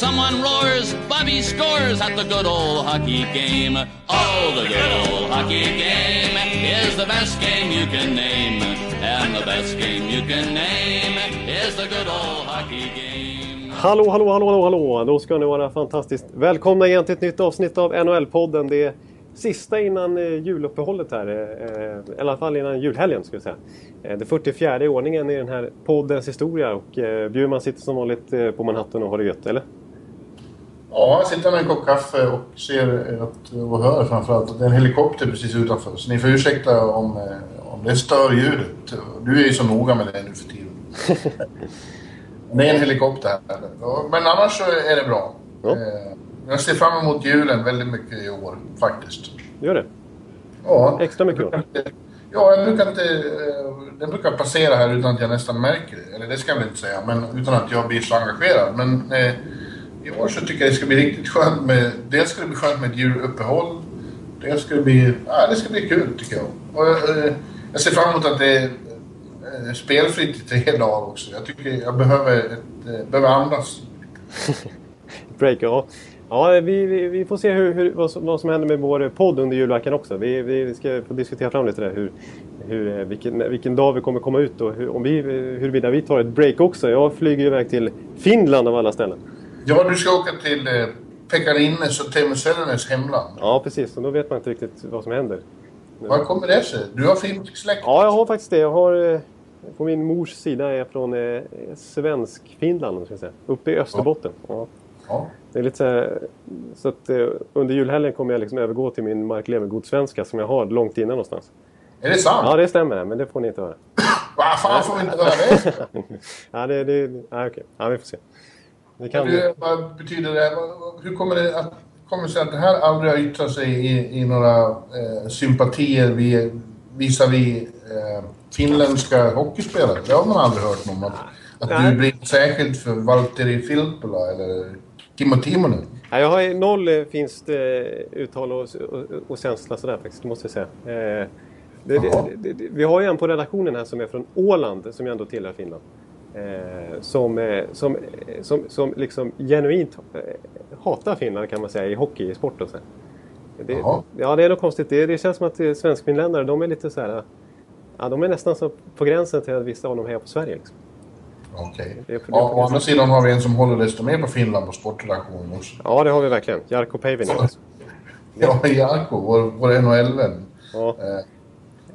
Someone roars, Bobby scores at the good old hockey game. Oh, the good old hockey game is the best game you can name. And the best game you can name is the good old hockey game. Hallå, hallå, hallå, hallå, hallå! Då ska ni vara fantastiskt välkomna igen till ett nytt avsnitt av NHL-podden. Det är sista innan eh, juluppehållet här. Eh, eh, I alla fall innan julhelgen skulle jag säga. Eh, Det 44 i ordningen i den här poddens historia och eh, Bjurman sitter som vanligt eh, på Manhattan och har det gött, eller? Ja, jag sitter med en kopp kaffe och ser att, och hör framförallt att det är en helikopter precis utanför. Så ni får ursäkta om, eh, om det stör ljudet. Du är ju så noga med det nu för tiden. det är en helikopter här. Men annars så är det bra. Ja. Eh, Jag ser fram emot julen väldigt mycket i år, faktiskt. Gör det? Ja, Extra mycket då? Ja, jag brukar inte... eh, Den brukar passera här utan att jag nästan märker det. Eller det ska jag väl inte säga, men utan att jag blir så engagerad. Men eh, i år så tycker jag det ska bli riktigt skönt med... Dels ska det bli skönt med ett juluppehåll. Dels ska det bli... Ja, det ska bli kul tycker jag. Och, eh, jag ser fram emot att det är eh, spelfritt i tre dagar också. Jag tycker jag behöver, ett, eh, behöver andas. Break, ja. Ja, vi, vi, vi får se hur, hur, vad, som, vad som händer med vår podd under julveckan också. Vi, vi ska få diskutera fram lite där hur, hur, eh, vilken, vilken dag vi kommer komma ut och hur, om vi, huruvida vi tar ett break också. Jag flyger iväg till Finland av alla ställen. Ja, du ska åka till eh, Pekarinnes och Teemu Selänes hemland. Ja, precis. Och då vet man inte riktigt vad som händer. Var kommer det sig? Du har finsk släkt? Ja, jag har faktiskt det. Jag har... eh, På min mors sida är jag från eh, Svensk-Finland, jag ska säga. Uppe i Österbotten. Ja. Ja. Det är lite så, här, så att eh, under julhelgen kommer jag liksom övergå till min Mark Levengood-svenska som jag har långt innan någonstans. Är det sant? Ja, det stämmer, men det får ni inte höra. Vad fan får vi inte höra det? Ja, det... det nej, okej. Ja, vi får se. Vi kan... Hur, vad betyder det? Hur kommer det att kommer det sig att det här aldrig har yttrat sig i, i några eh, sympatier vi, visavi eh, finländska hockeyspelare? Det har man aldrig hört om. Att, att Nej. du blir särskilt för Valtteri Filppula eller Kimmo Timonen. Nej, jag har noll eh, finskt eh, uttal och, och, och känsla sådär faktiskt, måste jag säga. Eh, det, det, det, vi har ju en på redaktionen här som är från Åland, som ju ändå tillhör Finland. Eh, som, eh, som, eh, som, som liksom genuint hatar Finland kan man säga i hockey, i sport och så. Det, Jaha. ja, det är något konstigt. Det, det känns som att svenskfinländare, de är lite så här... Ja, de är nästan så på gränsen till att vissa av dem hejar på Sverige. Liksom. Okej. Ja, å andra sidan har vi en som håller desto mer på Finland på sportredaktionen också. Ja, det har vi verkligen. Jarkko Päivänen. Alltså. Ja, Jarkko, vår, vår NHL-vän. Ja. Eh,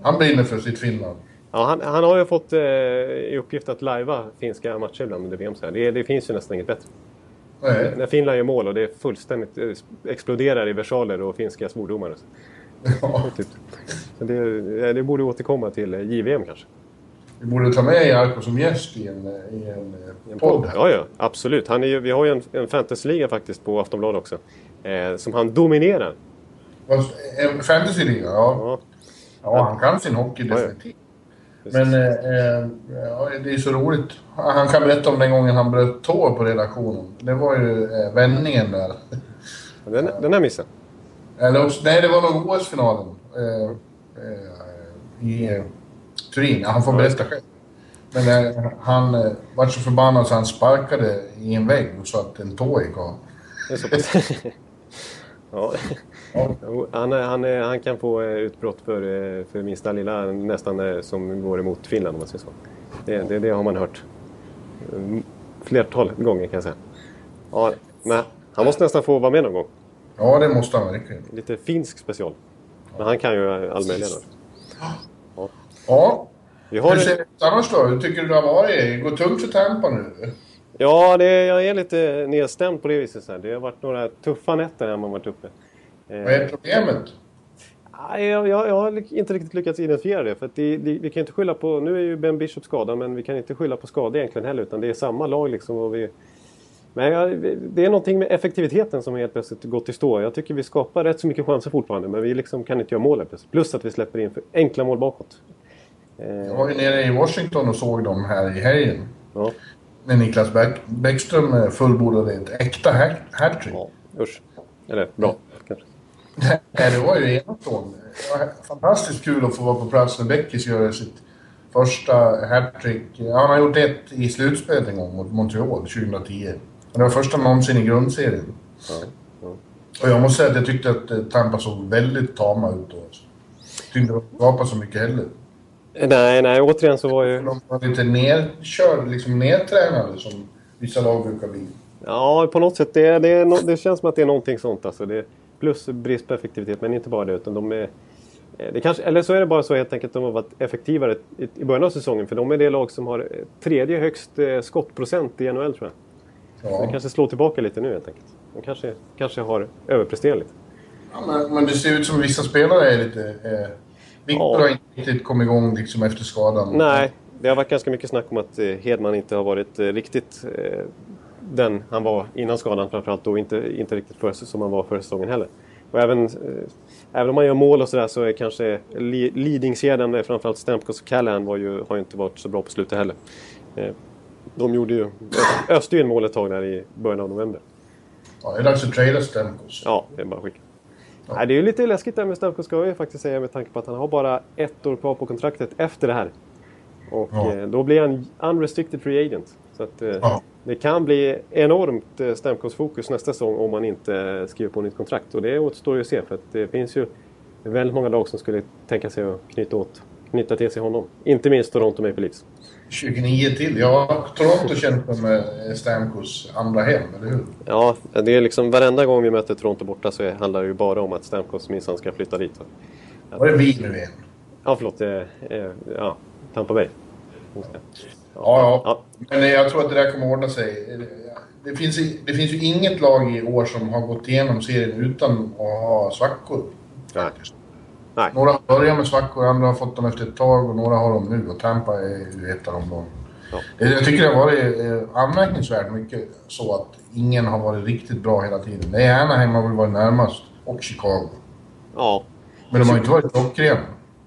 han brinner för sitt Finland. Ja, han, han har ju fått eh, i uppgift att lajva finska matcher ibland under VM. Så. Det, det finns ju nästan inget bättre. Nej. När Finland gör mål och det fullständigt eh, exploderar i versaler och finska svordomar. och Så, Ja, typ. så det, det borde återkomma till eh, JVM kanske. vi borde ta med Jarkko som gäst i en, eh, i en, eh, I en podd. Ja, ja, absolut. Han är ju, vi har ju en, en fantasyliga faktiskt på Aftonbladet också. Eh, som han dominerar. En fantasyliga, ja. Ja, Ja, han kan sin hockey definitivt. Men eh, eh, ja, det är så roligt. Han kan berätta om den gången han bröt tå på redaktionen. Det var ju eh, vändningen där. den, den här missen. Eller nej, det var nog OS-finalen. Eh, eh, I eh, Turin. Han får berätta själv. Men eh, han eh, var så förbannad så han sparkade i en vägg så att en tå gick av. Det är så pass. ja. Ja. Jo, Han, är- han, är- han kan få eh, utbrott för, eh, för minsta lilla nästan eh, som går emot Finland om man säger så. Det, det, det har man hört. Mm, Flertal gånger kan jag säga. Ja, men han måste nästan få vara med någon gång. Ja, det måste han verkligen. Lite finsk special. Men han kan ju all möjliga då. Ja. Vi har Hur ser det ut annars då? Hur tycker du det har varit? Går tungt för Tampa nu? Ja, det, jag är lite nedstämd på det viset. Så här. Det har varit några tuffa nätter när man varit uppe. Eh, Vad är problemet? Jag, jag, jag har inte riktigt lyckats identifiera det. För det, det, vi kan inte skylla på... Nu är ju Ben Bishop skadad, men vi kan inte skylla på skada egentligen heller. Utan det är samma lag liksom. Och vi, men jag, det är någonting med effektiviteten som helt plötsligt gått i stå. Jag tycker vi skapar rätt så mycket chanser fortfarande, men vi liksom kan inte göra mål plötsligt. Plus att vi släpper in för enkla mål bakåt. Jag var ju nere i Washington och såg dem här i helgen. Ja. När Niklas Bäck, Bäckström eh, fullbordade ett äkta hat- hattrick. ja. Usch. Eller bra. Nej, det var ju enastående. Fantastiskt kul att få vara på plats när Beckis gör sitt första hattrick. Han har gjort ett i slutspelet en gång mot Montreal 2010. Och det var första någonsin i grundserien. Ja. Ja. Och jag måste säga att jag tyckte att eh, Tampa såg väldigt tama ut då. Alltså. Tyckte inte de skapade så mycket heller. Nej, nej, återigen så var ju... De var lite nerkörda, liksom nedtränade som vissa lag brukar bli. Ja, på något sätt. Det, det, det känns som att det är någonting sånt. Alltså. Det, plus brist på effektivitet, men inte bara det. Utan de är, eh, det kanske, eller så är det bara så helt enkelt att de har varit effektivare i, början av säsongen. För de är det lag som har eh, tredje högst eh, skottprocent i NHL, tror jag. Så det Ja. kanske slår tillbaka lite nu helt enkelt. De kanske, kanske har överpresterat lite. Ja, men, men det ser ut som vissa spelare är lite... Eh, Viktor Ja. har inte riktigt kommit igång liksom efter skadan. Nej, det har varit ganska mycket snack om att Hedman inte har varit riktigt den han var innan skadan framförallt och inte, inte riktigt för, som han var förra säsongen heller. Och även, eh, även om man gör mål och sådär så är kanske li, leadingkedjan framförallt Stamkos och Callahan var ju, har ju inte varit så bra på slutet heller. Eh, de gjorde ju, öste ju en mål ett tag där i början av november. Ja, det är dags att trada Stamkos. Ja, det är bara att skicka. Nej, det är ju lite läskigt där med Stamkos ska jag faktiskt säga med tanke på att han har bara ett år kvar på kontraktet efter det här. Och Ja. eh, då blir han unrestricted free agent. Så att, eh, Ja. det kan bli enormt eh, Stamkos-fokus nästa säsong om man inte eh, skriver på nytt kontrakt. Och det återstår ju att se för att det finns ju väldigt många lag som skulle tänka sig att knyta, åt, knyta till sig honom. Inte minst Toronto Maple Leafs. 29 till. Ja, Toronto kämpar med Stamkos andra hem, eller hur? Ja, det är liksom varenda gång vi möter Toronto borta så är- handlar det ju bara om att Stamkos minsann ska flytta dit. Var det vi nu igen? Ja, förlåt. Eh, eh, ja, Tampa Bay. Ja, ja. Men jag tror att det där kommer ordna sig. Det finns, det finns ju inget lag i år som har gått igenom serien utan att ha svackor. Nej. Nej. Några har börjat med svackor, andra har fått dem efter ett tag och några har dem nu. Och Tampa är ju ett av dem. Då. Ja. Jag tycker det har varit eh, anmärkningsvärt mycket så att ingen har varit riktigt bra hela tiden. Det är Anaheim har väl varit närmast och Chicago. Ja. Men de har inte varit klockrena.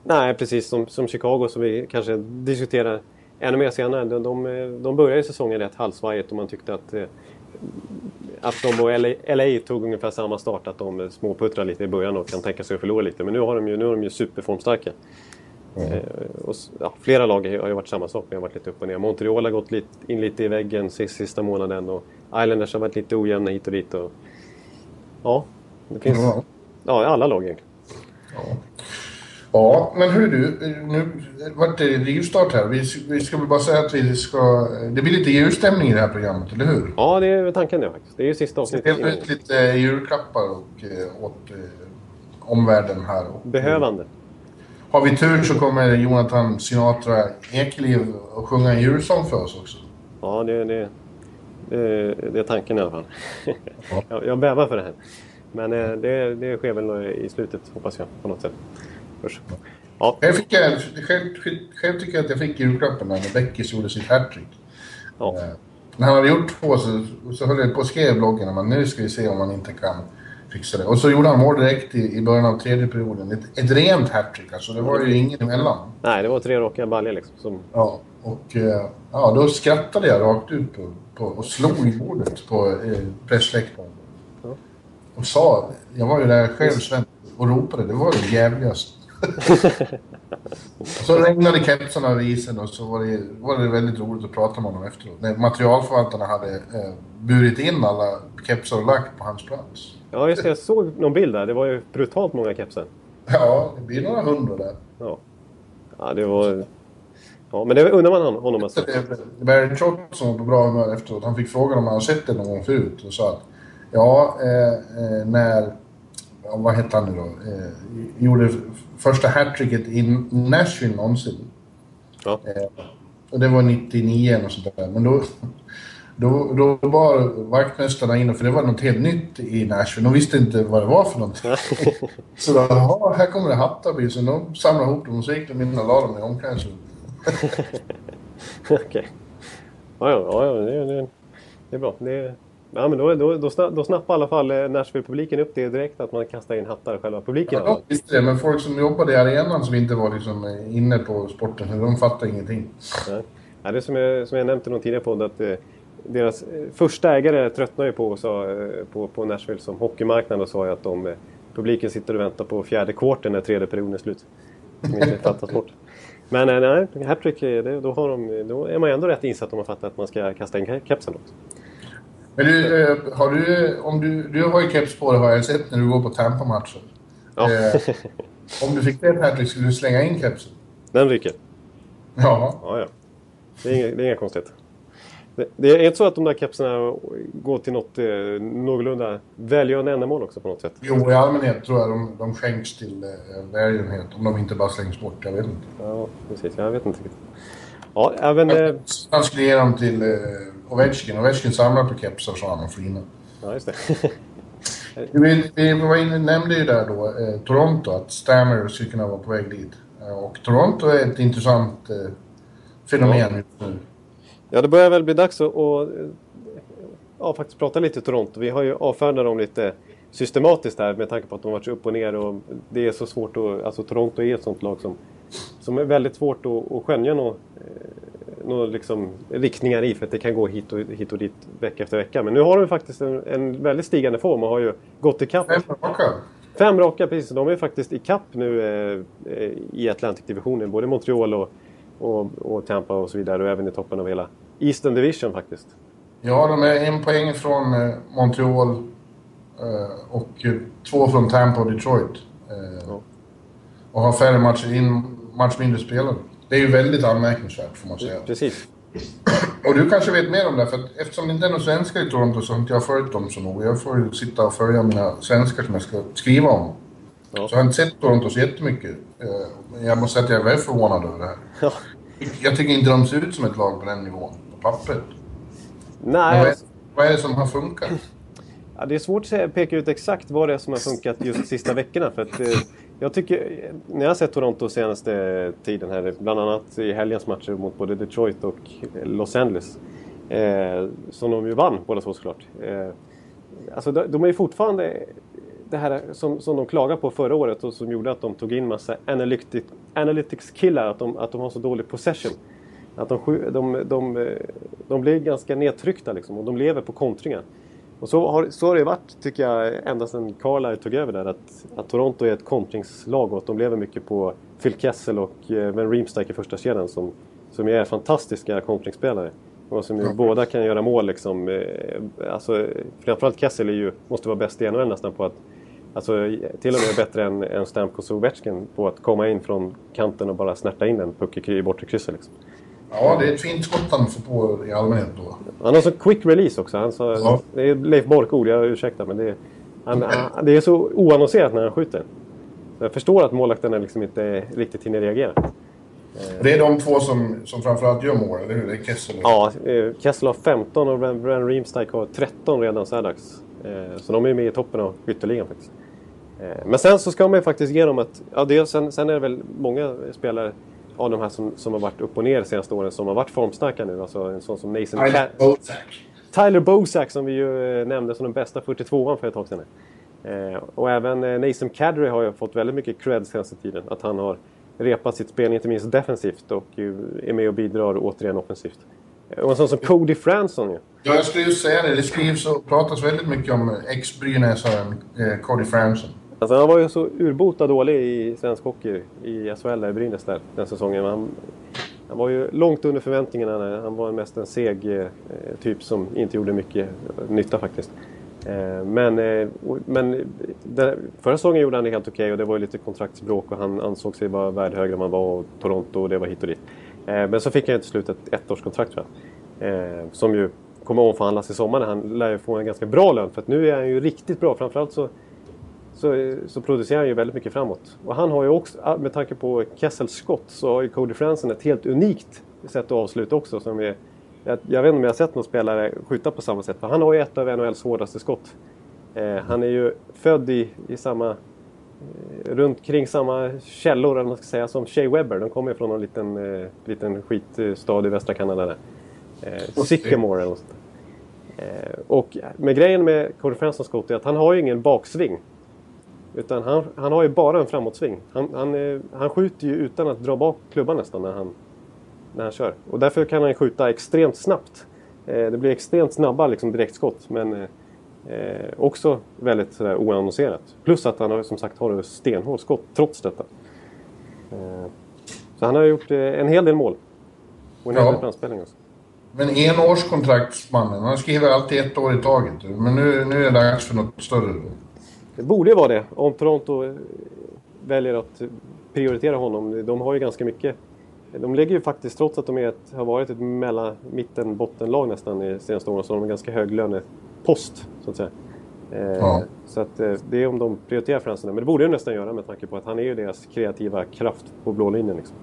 Nej, precis som, som Chicago som vi kanske diskuterar ännu mer senare. De, de, de började säsongen rätt halvsvajigt och man tyckte att, eh, att de och LA, LA tog ungefär samma start. Att de småputtrar lite i början och kan tänka sig att förlora lite. Men nu, har de ju, nu är de ju superformstarka. Eh, och, ja, flera lag har ju varit samma sak. De har varit lite upp och ner. Montreal har gått lite, in lite i väggen sista, sista månaden. Och Islanders har varit lite ojämna hit och dit. Och, ja, det finns... Ja. Ja, alla lag egentligen. Ja. Ja, men hur du, nu vart det rivstart här. Vi, vi ska väl bara säga att vi ska... Det blir lite julstämning i det här programmet, eller hur? Ja, det är tanken det faktiskt. Det är ju sista avsnittet. dela ut lite julklappar och, eh, åt eh, omvärlden här. Och, Behövande. Har vi tur så kommer Jonathan Sinatra Ekeliv att sjunga en julsång för oss också. Ja, det, det, det, det är tanken i alla fall. Ja. jag, jag bävar för det här. Men eh, det, det sker väl i slutet, hoppas jag, på något sätt. Ja, Jag fick, eh, själv, själv tycker jag att jag fick julklappen när Beckis gjorde sitt hattrick. ja. Eh, När han hade gjort två så, så höll jag på och skrev i bloggen men nu ska vi se om han inte kan fixa det. Och så gjorde han mål direkt i, i början av tredje perioden. Ett, ett rent hattrick alltså, det var ju ingen emellan. Nej, det var tre raka baljor liksom. Som, Ja, och eh, ja, då skrattade jag rakt ut på, på, och slog i bordet på eh, pressläktaren. Ja. Och sa, jag var ju där själv Sven, och ropade, det var det jävligaste. Så regnade kepsarna över isen och så var det, var det väldigt roligt att prata med honom efteråt. När materialförvaltarna hade eh, burit in alla kepsar och lagt på hans plats. ja, just det. Jag såg någon bild där. Det var ju brutalt många kepsar. Ja, det blir några hundra där. Ja. ja, det var... Ja, men det undrar man hon- honom alltså. Barry Trotz som var på bra humör efteråt, han fick frågan om han har sett det någon gång förut och sa att ja, eh, eh, när, ja, vad hette han nu då, eh, gjorde första hattricket i Nashville någonsin. Ja. Eh, och det var 99 och sånt där. Men då, då, då var vaktmästarna inne, för det var något helt nytt i Nashville. De visste inte vad det var för någonting. Så då, ja, här kommer det Hattarby. Så de samlade ihop dem och så gick de in och la dem i omklädningsrummet. Okej. Ja, ja, ja, ja det, det, det är bra. Det, Ja, men då, då, då, snapp, då snappade i alla fall eh, Nashville-publiken upp det direkt att man kastar in hattar själva publiken. Ja, de visste det, men folk som jobbade i arenan som inte var liksom eh, inne på sporten, de fattade ingenting. Ja. Ja, det är som jag, som jag nämnt i någon tidigare podd att eh, deras eh, första ägare tröttnade ju på, sa, på, på Nashville som hockeymarknad och sa ju att de, eh, publiken sitter och väntar på fjärde kvarten när tredje perioden är slut. Som inte fattas bort. Men nej, hattrick, då, har de, då är man ju ändå rätt insatt om man fattar att man ska kasta in ke- kepsen också. Men du, eh, har du, om du, du har ju keps på dig har jag sett när du går på Tampa-matcher. Ja, Eh, om du fick ett hattrick, skulle du slänga in kepsen? den ryker. Ja. Ja, ja. Det är inga, det är inga konstigheter. Det, det är inte så att de där kepsarna går till något eh, någorlunda välgörande ändamål också på något sätt? Jo, i allmänhet tror jag de, de skänks till eh, välgörenhet. Om de inte bara slängs bort, jag vet inte. Ja, precis. Jag vet inte riktigt. Ja, även... Eh, Han skulle ge dem till eh, Ovechkin. Ovechkin samlar på kepsar, sa han och flinade. ja, just det. Vi, vi var inne, nämnde ju där då eh, Toronto, att Stammer skulle kunna vara på väg dit. Eh, och Toronto är ett intressant eh, fenomen Ja. just nu. Ja, det börjar väl bli dags att att, eh, ja, faktiskt prata lite Toronto. Vi har ju avfärdat dem lite systematiskt här med tanke på att de har varit så upp och ner och det är så svårt att... Alltså Toronto är ett sånt lag som, som är väldigt svårt att, att skönja några några liksom riktningar i för att det kan gå hit och, hit och dit vecka efter vecka. Men nu har de faktiskt en, en väldigt stigande form och har ju gått ikapp. Fem raka. Fem raka, precis. De är faktiskt ikapp nu eh, i Atlantic-divisionen. Både Montreal och, och, och Tampa och så vidare och även i toppen av hela Eastern Division faktiskt. Ja, de är en poäng från eh, Montreal eh, och två från Tampa och Detroit. Eh, Ja. Och har färre matcher in, match mindre spelare. Det är ju väldigt anmärkningsvärt får man säga. Precis. Och du kanske vet mer om det, för att eftersom det inte är några svenskar i Toronto så har inte jag följt dem så noga. Jag får ju sitta och följa mina svenskar som jag ska skriva om. Ja. Så jag har inte sett Toronto så jättemycket. Eh, jag måste säga att jag är väldigt förvånad över det här. Ja. Jag tycker inte de ser ut som ett lag på den nivån, på pappret. Nej, vad, är, alltså, vad är det som har funkat? ja, det är svårt att peka ut exakt vad det är som har funkat just de sista veckorna. För att, eh, jag tycker, när jag har sett Toronto senaste tiden här, bland annat i helgens matcher mot både Detroit och Los Angeles. Eh, som de ju vann båda två såklart. Eh, alltså de, de är ju fortfarande det här som, som de klagade på förra året och som gjorde att de tog in massa analytic, analytics-killar, att de, att de har så dålig possession. Att de, de, de, de blir ganska nedtryckta liksom, och de lever på kontringar. Och så har, så har det varit, tycker jag, ända sedan Carlisle tog över där. Att, att Toronto är ett kontringslag och att de lever mycket på Phil Kessel och eh, Ben Reemstike i första kedjan som, som är fantastiska kontringsspelare. Och som Ja. båda kan göra mål liksom. Eh, alltså, framförallt Kessel är ju, måste vara bäst i NHL nästan på att Alltså till och med bättre än, än Stamkos och Ovechkin på att komma in från kanten och bara snärta in en puck i bortre krysset. Liksom. Ja, det är ett fint skott han får på i allmänhet då. Han har så quick release också. Han sa, Ja. Det är Leif Bork-ord, jag ursäktar men det är, han, han, det är så oannonserat när han skjuter. Jag förstår att målvakterna liksom inte riktigt hinner reagera. Det är de två som, som framförallt gör mål, eller hur? Det är Kessel och... Ja, eh, Kessel har 15 och Bran Reemstike har 13 redan så här dags. Eh, Så de är med i toppen av skytteligan faktiskt. Eh, Men sen så ska man ju faktiskt ge dem att... Ja, sen, sen är det väl många spelare av de här som, som har varit upp och ner de senaste åren som har varit formstarka nu. Alltså en sån som Nathan Tyler Bozak. Tyler Bozak som vi ju eh, nämnde som den bästa 42an för ett tag sedan. Eh, och även eh, Nathan Kadri har ju fått väldigt mycket cred senaste tiden. Att han har repat sitt spel, inte minst defensivt, och ju är med och bidrar återigen offensivt. Eh, Och en sån som Cody Franson ju. Ja, jag skulle just säga det. Det skrivs och pratas väldigt mycket om ex-Brynäsaren eh, Cody Franson. Alltså han var ju så urbota dålig i svensk hockey i SHL där i Brynäs där, den säsongen. Han, han var ju långt under förväntningarna. Han var mest en seg eh, typ som inte gjorde mycket nytta faktiskt. Eh, men eh, men den, förra säsongen gjorde han det helt okej och det var ju lite kontraktsbråk och han ansåg sig vara värd högre än man var och Toronto och det var hit och dit. Eh, men så fick han ju till slut ett ettårskontrakt tror jag. Eh, som ju kommer att omförhandlas i sommar. när Han lär ju få en ganska bra lön för att nu är han ju riktigt bra. Framförallt så så, så producerar han ju väldigt mycket framåt. Och han har ju också, med tanke på Kessels skott, så har ju Cody Franson ett helt unikt sätt att avsluta också. Som är, jag, jag vet inte om jag har sett någon spelare skjuta på samma sätt. För han har ju ett av NHLs hårdaste skott. Eh, han är ju född i, i samma... Eh, runt kring samma källor, eller man ska säga, som Shea Webber. De kommer ju från en liten, eh, liten skitstad i västra Kanada där. Eh, Sycamore eller något sånt. Eh, och med grejen med Cody Franson Scott är att han har ju ingen baksving. Utan han, han har ju bara en framåtsving. Han, han, eh, han skjuter ju utan att dra bak klubban nästan när han, när han kör. Och därför kan han skjuta extremt snabbt. Eh, det blir extremt snabba liksom, direktskott. Men eh, också väldigt sådär, oannonserat. Plus att han har, som sagt har stenhårt skott trots detta. Så han har gjort en hel del mål. Och en hel del framspelningar också. Men enårskontraktsmannen, han skriver alltid ett år i taget. Men nu, nu är det dags för något större. Det borde ju vara det. Om Toronto eh, väljer att prioritera honom. De har ju ganska mycket. De ligger ju faktiskt, trots att de ett, har varit ett mellan, mitten, bottenlag nästan i senaste åren, så har de en ganska hög lönepost. Så att säga. Eh, ja. Så att eh, det är om de prioriterar Fransen. Men det borde de nästan göra med tanke på att han är ju deras kreativa kraft på blå linjen. Liksom.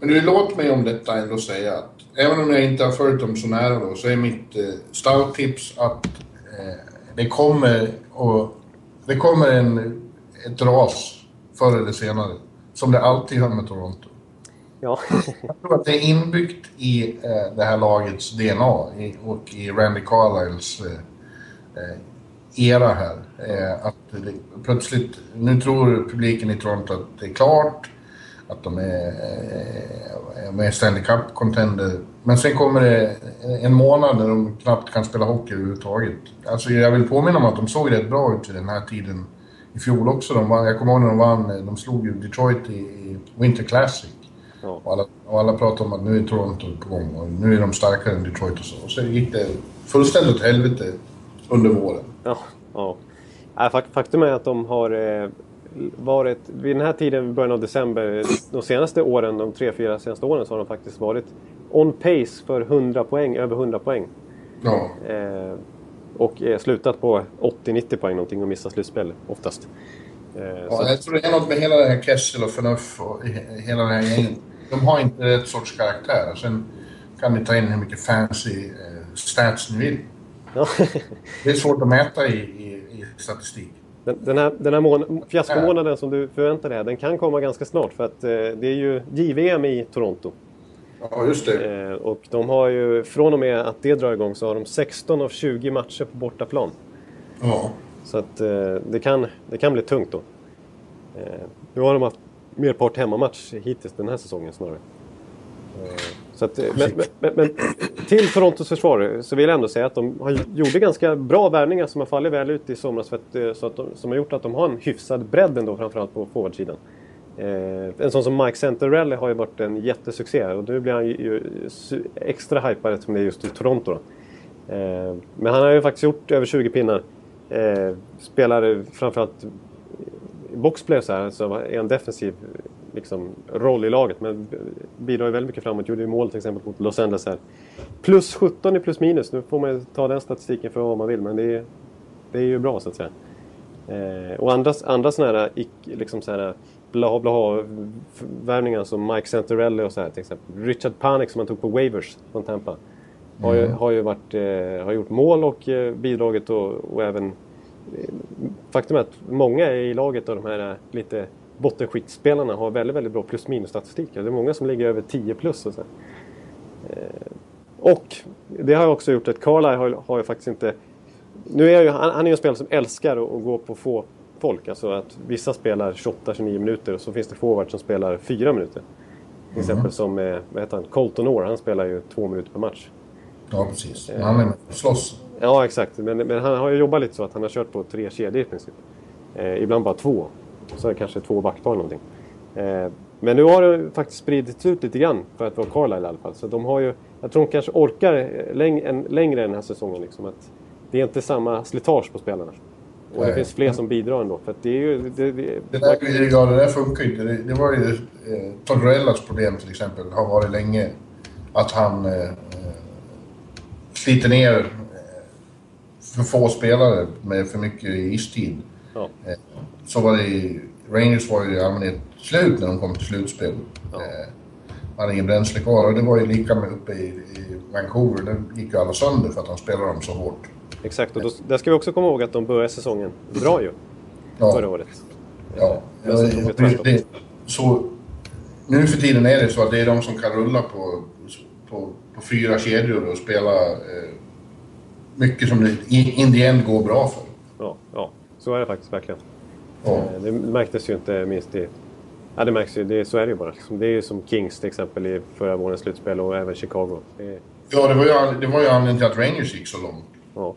Men du, låt mig om detta ändå säga att även om jag inte har följt dem så nära då, så är mitt eh, stout-tips att eh, det kommer, och, det kommer en, ett ras förr eller senare. Som det alltid gör med Toronto. Ja. jag tror att det är inbyggt i eh, det här lagets DNA i, och i Randy Carlyles eh, eh era här. Eh, att det, plötsligt, nu tror publiken i Toronto att det är klart att de är, är eh, med Stanley Cup-contender. Men sen kommer det en månad när de knappt kan spela hockey överhuvudtaget. Alltså jag vill påminna om att de såg rätt bra ut vid den här tiden i fjol också. De vann, jag kommer ihåg när de vann, de slog ju Detroit i, i Winter Classic. Ja. Och, alla, och alla pratade om att nu är Toronto på gång och nu är de starkare än Detroit och så. Och så gick det fullständigt åt helvete under våren. Ja, ja. Faktum är att de har eh, varit, vid den här tiden, början av december, de senaste åren, de tre, fyra senaste åren, så har de faktiskt varit on pace för 100 poäng, över 100 poäng. Ja. Eh, och slutat på 80-90 poäng någonting och missat slutspel oftast. Eh, ja, jag tror det är något med hela det här Kessel och Förnuff och hela det här gänget. De har inte rätt sorts karaktär. Sen kan ni ta in hur mycket fancy eh, stats ni vill. Ja. det är svårt att mäta i, i, i statistik. Den, den här, den här mån, fiaskomånaden som du förväntar dig, den kan komma ganska snart för att eh, det är ju JVM i Toronto. Ja, just det. Eh, och de har ju, från och med att det drar igång så har de 16 av 20 matcher på bortaplan. Ja. Så att eh, det, kan, det kan bli tungt då. Eh, nu har de haft merpart hemmamatch hittills den här säsongen snarare. Så att, eh, men, men, men, till Torontos försvar eh, så vill jag ändå säga att de har, gjorde ganska bra värvningar som har fallit väl ut i somras. För att, eh, så att de, som har gjort att de har en hyfsad bredd ändå, framförallt på forwardsidan. Eh, en sån som Mike Centerelli har ju varit en jättesuccé och nu blir han ju extra hypad eftersom det är just i Toronto. Eh, men han har ju faktiskt gjort över 20 pinnar. Eh, spelar framförallt boxplay så här, så är han defensiv liksom, roll i laget. Men bidrar ju väldigt mycket framåt. Gjorde ju mål till exempel mot Los Angeles här. Plus 17 i plus minus. Nu får man ta den statistiken för vad man vill. Men det är, det är ju bra så att säga. Eh, och andra, andra sådana här, liksom så här bla bla värvningar som Mike Santorelli och så här till exempel. Richard Panik som man tog på waivers från Tampa. Har ju, mm. har ju varit, eh, har gjort mål och eh, bidragit och, och även eh, Faktum är att många i laget av de här lite bottenskiktspelarna har väldigt, väldigt bra plus minus statistik. Det är många som ligger över 10 plus. Och, så. Eh, och det har också gjort att Carlisle har, har ju faktiskt inte... Nu är ju, han, han är ju en spelare som älskar att, att gå på få folk. Alltså att vissa spelar 28-29 minuter och så finns det forwards som spelar 4 minuter. Till mm. exempel som eh, vad heter han? Colton Orr, han spelar ju 2 minuter per match. Ja, precis. Han är med och slåss. Ja, exakt. Men, men, han har ju jobbat lite så att han har kört på tre kedjor i princip. Eh, ibland bara två. Så är det kanske två backpar eller någonting. Eh, men nu har det faktiskt spridits ut lite grann för att vara Carlisle i alla fall. Så de har ju, jag tror de kanske orkar läng en, längre den här säsongen. Liksom, att det är inte samma slitage på spelarna. Och Nej. det finns fler som bidrar ändå. För det är ju... Det, det, det, där, ja, det där funkar ju inte. Det, det var ju eh, Torrellas problem till exempel, har varit länge. Att han eh, eh sliter ner eh, för få spelare med för mycket istid. Ja. Så var det. Rangers var ju i allmänhet slut när de kom till slutspel. Ja. Eh, hade ingen bränsle kvar och det var ju lika med uppe i, i Vancouver. Där gick ju alla sönder för att de spelade dem så hårt. Exakt, och då, där ska vi också komma ihåg att de började säsongen bra ju. Ja. Förra året. Ja, ja det, det, så nu för tiden är det så att det är de som kan rulla på, på, på fyra kedjor och spela eh, mycket som det in the end går bra för. Ja, ja, så är det faktiskt verkligen. Ja. Eh, Det märktes ju inte minst i... Ja, det märks ju. Det, så är det ju bara. Liksom. Det är ju som Kings till exempel i förra vårens slutspel och även Chicago. Det, Ja, det var ju, det var ju anledningen till att Rangers gick så långt. ja.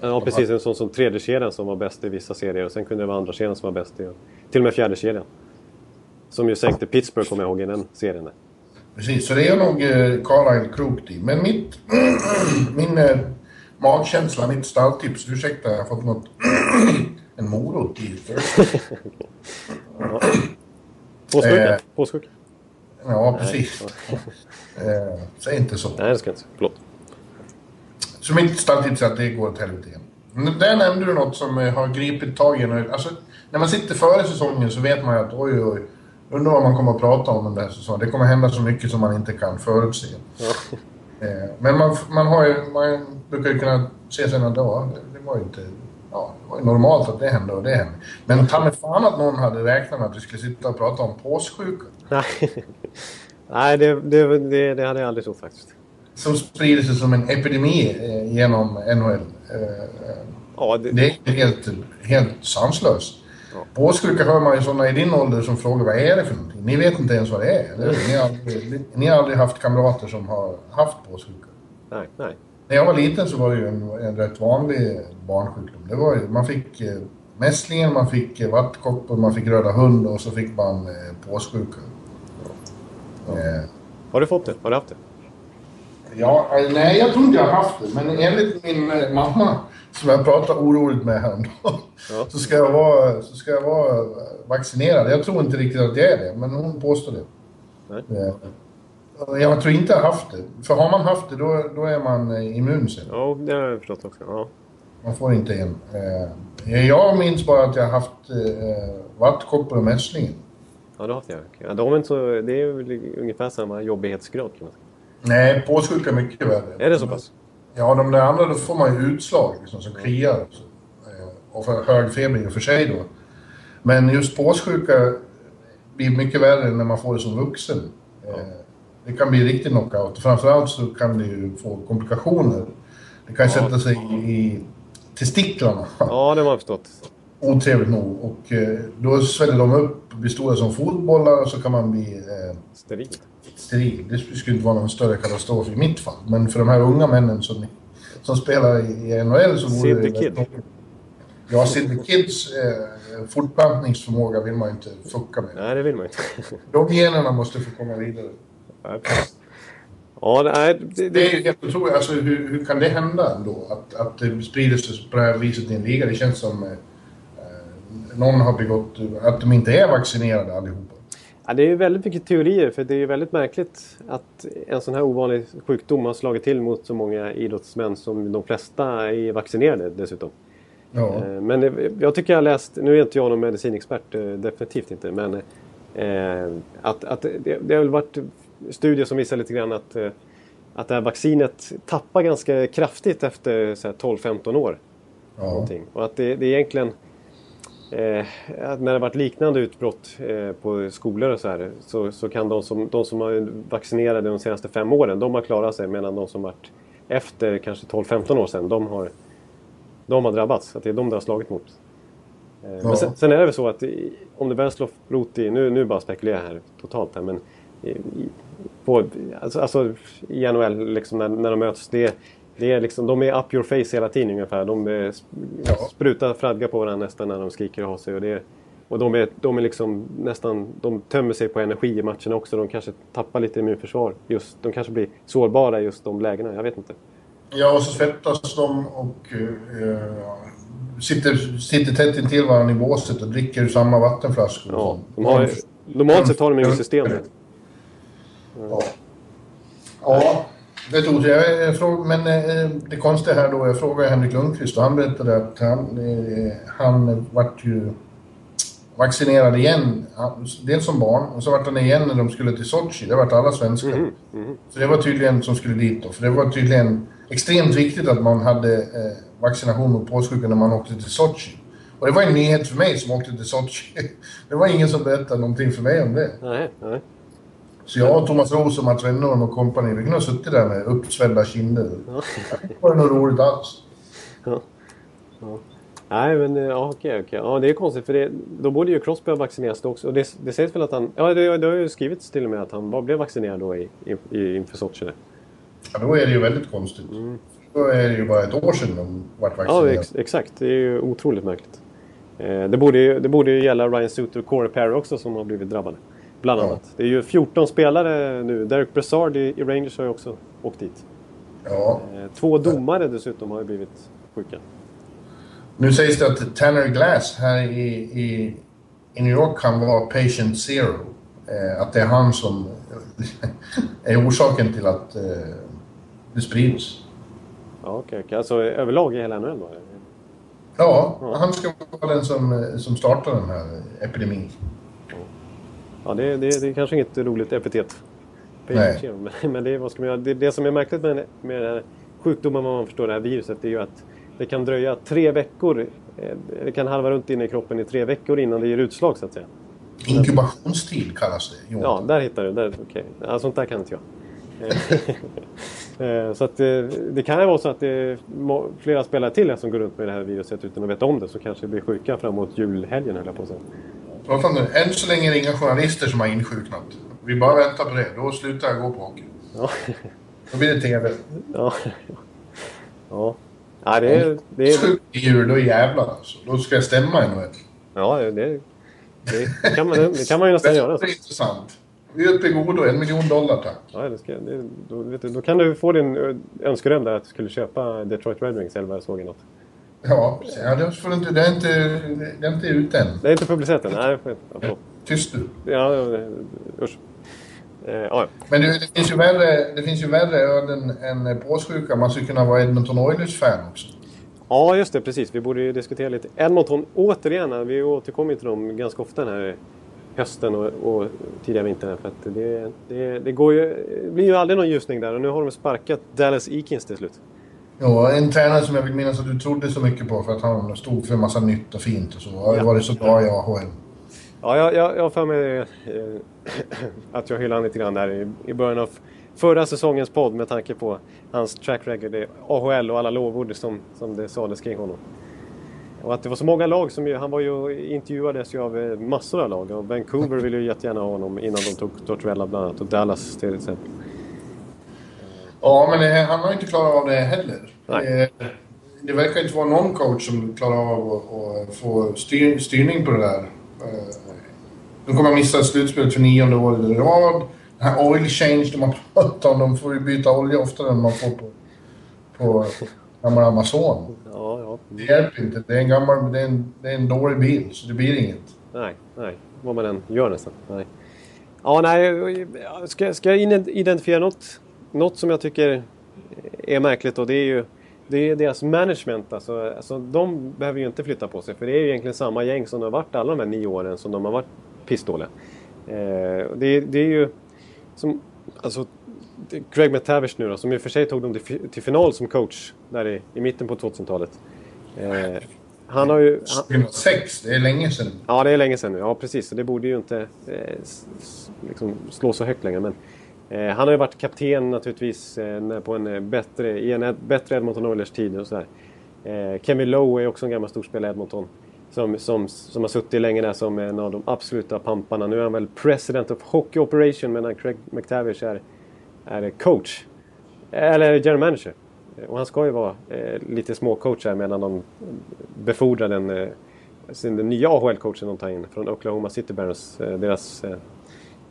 Ja, precis. En sån som tredje kedjan som var bäst i vissa serier och sen kunde det vara andra kedjan som var bäst i... Till och med fjärde kedjan. Som ju sänkte Pittsburgh, kommer jag ihåg, i den serien. Precis, så det är nog eh, Carlisle klokt i. Men mitt... min eh, magkänsla, mitt stalltips, ursäkta jag har fått något... en morot i Thursday. Påskuka? Eh. Påskuka? Ja, precis. Eh, säg inte så. Nej, det ska jag inte. Förlåt. Så mitt stalltips är att det går åt helvete igen. Men Där nämnde du något som eh, har gripit tag i en. Alltså, när man sitter före säsongen så vet man ju att oj, oj, undrar vad man kommer att prata om den där säsongen. Det kommer hända så mycket som man inte kan förutse. Eh, Men man, man, har ju, man brukar ju kunna se ja, det, det var ju inte... Ja, det var ju normalt att det hände och det hände. Men ta mig fan att någon hade räknat med att vi skulle sitta och prata om påssjuka. Nej, Nej det, det, det, det hade jag aldrig trott faktiskt. Som sprider sig som en epidemi eh, genom NHL. Eh, eh, Ja, det, Det är helt, helt sanslöst. Ja. Påssjuka hör man ju sådana i din ålder som frågar vad är det för någonting? Ni vet inte ens vad det är, eller hur? Ni har aldrig, ni har aldrig haft kamrater som har haft påssjuka. nej, nej. När jag var liten så var det ju en, en rätt vanlig barnsjukdom. Det var ju, man fick eh, mässlingen, man fick eh, vattkoppor, man fick röda hund och så fick man eh, påssjuka. Eh, Har du fått det? Har du haft det? Ja, eh, nej jag tror inte jag har haft det. Men enligt min eh, mamma, som jag pratade oroligt med häromdagen, Ja. så, ska jag vara, så ska jag vara eh, vaccinerad. Jag tror inte riktigt att jag är det, men hon påstår det. Nej. Eh, och Jag tror inte jag har haft det. För har man haft det, då, då är man eh, immun sen. Ja, det har jag förstått också. Ja. Man får inte en. Eh, Jag minns bara att jag har haft vattkoppor och mässlingen. Ja, det har jag. Ja, de är inte så, det är väl ungefär samma jobbighetsgrad kan man säga. Nej, påssjuka är mycket värre. Är det så pass? Ja, de där andra då får man ju utslag liksom, som kliar. Eh, Och för hög feber i och för sig då. Men just påssjuka blir mycket värre när man får det som vuxen. Eh, Det kan bli riktig knockout. Framförallt så kan det ju få komplikationer. Det kan Ja. sätta sig i, testiklarna. Ja, det har man förstått. Otrevligt nog. Och eh, då sväller de upp blir stora som fotbollar och så kan man bli eh, Sterilt. steril. Det skulle inte vara någon större katastrof i mitt fall. Men för de här unga männen som, som spelar i, NHL så vore det... Kid. Ja, the Kids eh, fortplantningsförmåga vill man inte fucka med. Nej, det vill man inte. De generna måste få komma vidare. Nej. Ja, nej, det, Det det, helt otroligt. Alltså, hur, hur kan det hända ändå? Att, att det sprider sig på det här viset i en liga? Det känns som... Eh, någon har begått... Att de inte är vaccinerade allihopa. ja, det är ju väldigt mycket teorier för det är ju väldigt märkligt att en sån här ovanlig sjukdom har slagit till mot så många idrottsmän som de flesta är vaccinerade dessutom. Ja. Eh, Men det, jag tycker jag har läst, nu är inte jag någon medicinexpert, eh, definitivt inte, men eh, att, att det, det har väl varit studier som visar lite grann att, eh, att det här vaccinet tappar ganska kraftigt efter så här 12-15 år. ja. Och att det, det är egentligen eh, när det varit liknande utbrott eh, på skolor och så här så, så kan de som, de som har vaccinerade de senaste fem åren, de har klarat sig medan de som varit efter kanske 12-15 år sedan, de har, de har drabbats. Att det är de det har slagit mot. Eh, Ja. Men sen, sen är det väl så att om det väl slår rot i, nu, nu bara spekulerar jag här totalt här, men i, på, alltså, alltså i NHL liksom när, när de möts, det, det är liksom, de är up your face hela tiden ungefär. De är, sp- Ja. sprutar fradga på varandra nästan när de skriker och har sig. Och, det, och de är, de är liksom nästan, de tömmer sig på energi i matcherna också. De kanske tappar lite immunförsvar. Just, de kanske blir sårbara i just de lägena, jag vet inte. Ja, och så svettas de och eh, sitter, sitter tätt intill varandra i båset och dricker samma vattenflaskor. Ja, sånt. de har, normalt sett har de inget system. Ja. ja, det tror jag. men eh, det konstiga här då, jag frågade Henrik Lundqvist och han berättade att han, eh, han vart ju vaccinerad igen. Dels som barn och så vart han igen när de skulle till Sochi. Det vart alla svenskar. Mhm, mhm. Så det var tydligen som skulle dit då. För det var tydligen extremt viktigt att man hade eh, vaccination mot påssjukan när man åkte till Sochi. Och det var en nyhet för mig som åkte till Sochi. Det var ingen som berättade någonting för mig om det. Nej, nej. Så jag och Thomas Roos och Mats Wennerholm och kompani, vi kunde ha suttit där med uppsvällda kinder. Det var nog roligt alls. Ja. Ja. Nej, men ja, okej, okej. Ja, det är konstigt för det, då borde ju Crosby ha vaccinerats då också. Och det, det sägs väl att han... Ja, det, det har ju skrivits till och med att han bara blev vaccinerad då i, i, inför Sochi. Ja, då är det ju väldigt konstigt. Mm. Då är det ju bara ett år sedan de vart vaccinerade. Ja, ex, exakt. Det är ju otroligt märkligt. Eh, det, borde ju, det borde ju gälla Ryan Suter och Corey Perry också som har blivit drabbade. Bland annat. Ja. Det är ju 14 spelare nu. Derek Brassard i, Rangers har ju också åkt dit. Ja. Eh, två domare dessutom har ju blivit sjuka. Nu sägs det att Tanner Glass här i, i, i New York kan vara patient zero. Eh, att det är han som är orsaken till att eh, det sprids. Ja, okej. Okay, Alltså överlag i hela NHL då? Ja, han ska vara den som, som startar den här epidemin. Ja, det, det, det är kanske inget roligt epitet. Nej. Men det, vad ska man göra? Det, det som är märkligt med, med den här sjukdomen, om man förstår det här viruset, det är ju att det kan dröja tre veckor. Eh, det kan halva runt inne i kroppen i tre veckor innan det ger utslag så att säga. Inkubationstid kallas det. Ja, där hittar du. Där, okay. ja, sånt där kan inte jag. Eh, så att det, det kan ju vara så att det är flera spelare till som går runt med det här viruset utan att veta om det. Så kanske blir sjuka framåt julhelgen höll jag på att säga. Än så länge är det inga journalister som har insjuknat. Vi bara väntar på det. Då slutar jag gå på hockey. Ja. Då blir det TV. Ja. ja. Ja, det är... Det är... djur, då jävlar alltså. Då ska jag stämma NHL. Ja, det, det, det, kan man, det kan man ju nästan göra. Det är intressant. Uppe i godo, en miljon dollar tack. Ja, det ska, det, då, vet du, då kan du få din önskedröm där att du skulle köpa Detroit Red Wings eller vad jag såg i något. Ja, ja det, får inte, det, är inte, det är inte ut än. Det är inte publicerat än? Nej, ja, Tyst du. Ja, usch. Eh, ja. Men det, det, finns ju värre, det finns ju värre öden än påssjuka. Man skulle kunna vara Edmonton Oilers-fan också. Ja, just det. Precis. Vi borde ju diskutera lite. Edmonton, återigen. Vi återkommer till dem ganska ofta den här hösten och, och tidiga vintern. För att det, det, det, går ju, det blir ju aldrig någon ljusning där. Och nu har de sparkat Dallas Eakins till slut. Ja, en tränare som jag vill minnas att du trodde så mycket på för att han stod för en massa nytt och fint och så. Har ja. varit så bra i AHL. Ja, jag, jag, jag har för mig eh, att jag hyllade honom lite grann där i, i början av förra säsongens podd med tanke på hans track record i AHL och alla lovord som, som det sades kring honom. Och att det var så många lag som ju, han var ju, intervjuades ju av eh, massor av lag och Vancouver ville ju jättegärna ha honom innan de tog Tortorella bland annat och Dallas till exempel. Ja, men han har inte klarat av det heller. Nej. Det, det verkar inte vara någon coach som klarar av att, få styr, styrning på det där. Eh, de kommer att missa slutspelet för nionde året i rad. Den här oil change de har pratat om, de får ju byta olja oftare än man får på, på gamla Amazon. Ja, ja. Det hjälper inte. Det är en gammal, det är en, det är en dålig bil, så det blir inget. Nej, nej. Vad man än gör nästan. Nej. Ja, nej. Ska, ska jag identifiera något, något som jag tycker är märkligt och det är ju det är deras management. Alltså, alltså, de behöver ju inte flytta på sig för det är ju egentligen samma gäng som de har varit alla de här nio åren som de har varit pissdåliga. Eh, det, det, är ju som, alltså, Craig McTavish nu då, som i och för sig tog dem till, till final som coach där i, i mitten på 2000-talet. Eh, han har ju... Han, sex, det är länge sedan. Ja, det är länge sedan nu. Ja, precis. Så det borde ju inte eh, liksom slå så högt längre. Men, Eh, han har ju varit kapten naturligtvis eh, på en eh, bättre, i en bättre Edmonton Oilers tid och sådär. Eh, Kevin Lowe är också en gammal storspelare i Edmonton. Som, som, som har suttit länge där som en av de absoluta pamparna. Nu är han väl President of Hockey Operation medan Craig McTavish är, är coach. Eh, eller general manager. Och han ska ju vara eh, lite småcoach här medan de befordrar den, eh, sin, den nya AHL-coachen de tar in från Oklahoma City Barons. Eh, deras eh,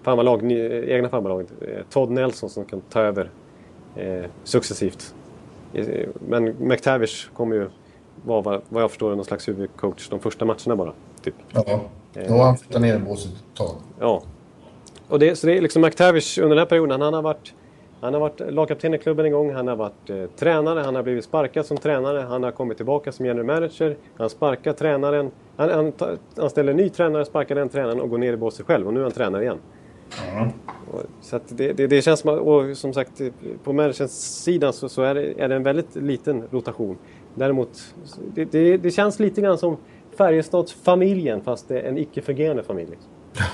farmarlag, egna farmarlag. Eh, Todd Nelson som kan ta över eh, successivt. Eh, men McTavish kommer ju var vad jag förstår någon slags huvudcoach de första matcherna bara. Typ. Ja, då har han flyttat ner båset ett tag. Ja. Och det, så det är liksom McTavish under den här perioden, han har varit han har varit lagkapten i klubben en gång, han har varit eh, tränare, han har blivit sparkad som tränare, han har kommit tillbaka som general manager, han sparkar tränaren, han, han, han ställer ny tränare, sparkar den tränaren och går ner i båset själv och nu är han tränare igen. Mm. Så det, det, det, känns som och som sagt på managersidan så, så är, det, är det en väldigt liten rotation. Däremot, det, det, det känns lite grann som Färjestadsfamiljen fast det är en icke-fungerande familj.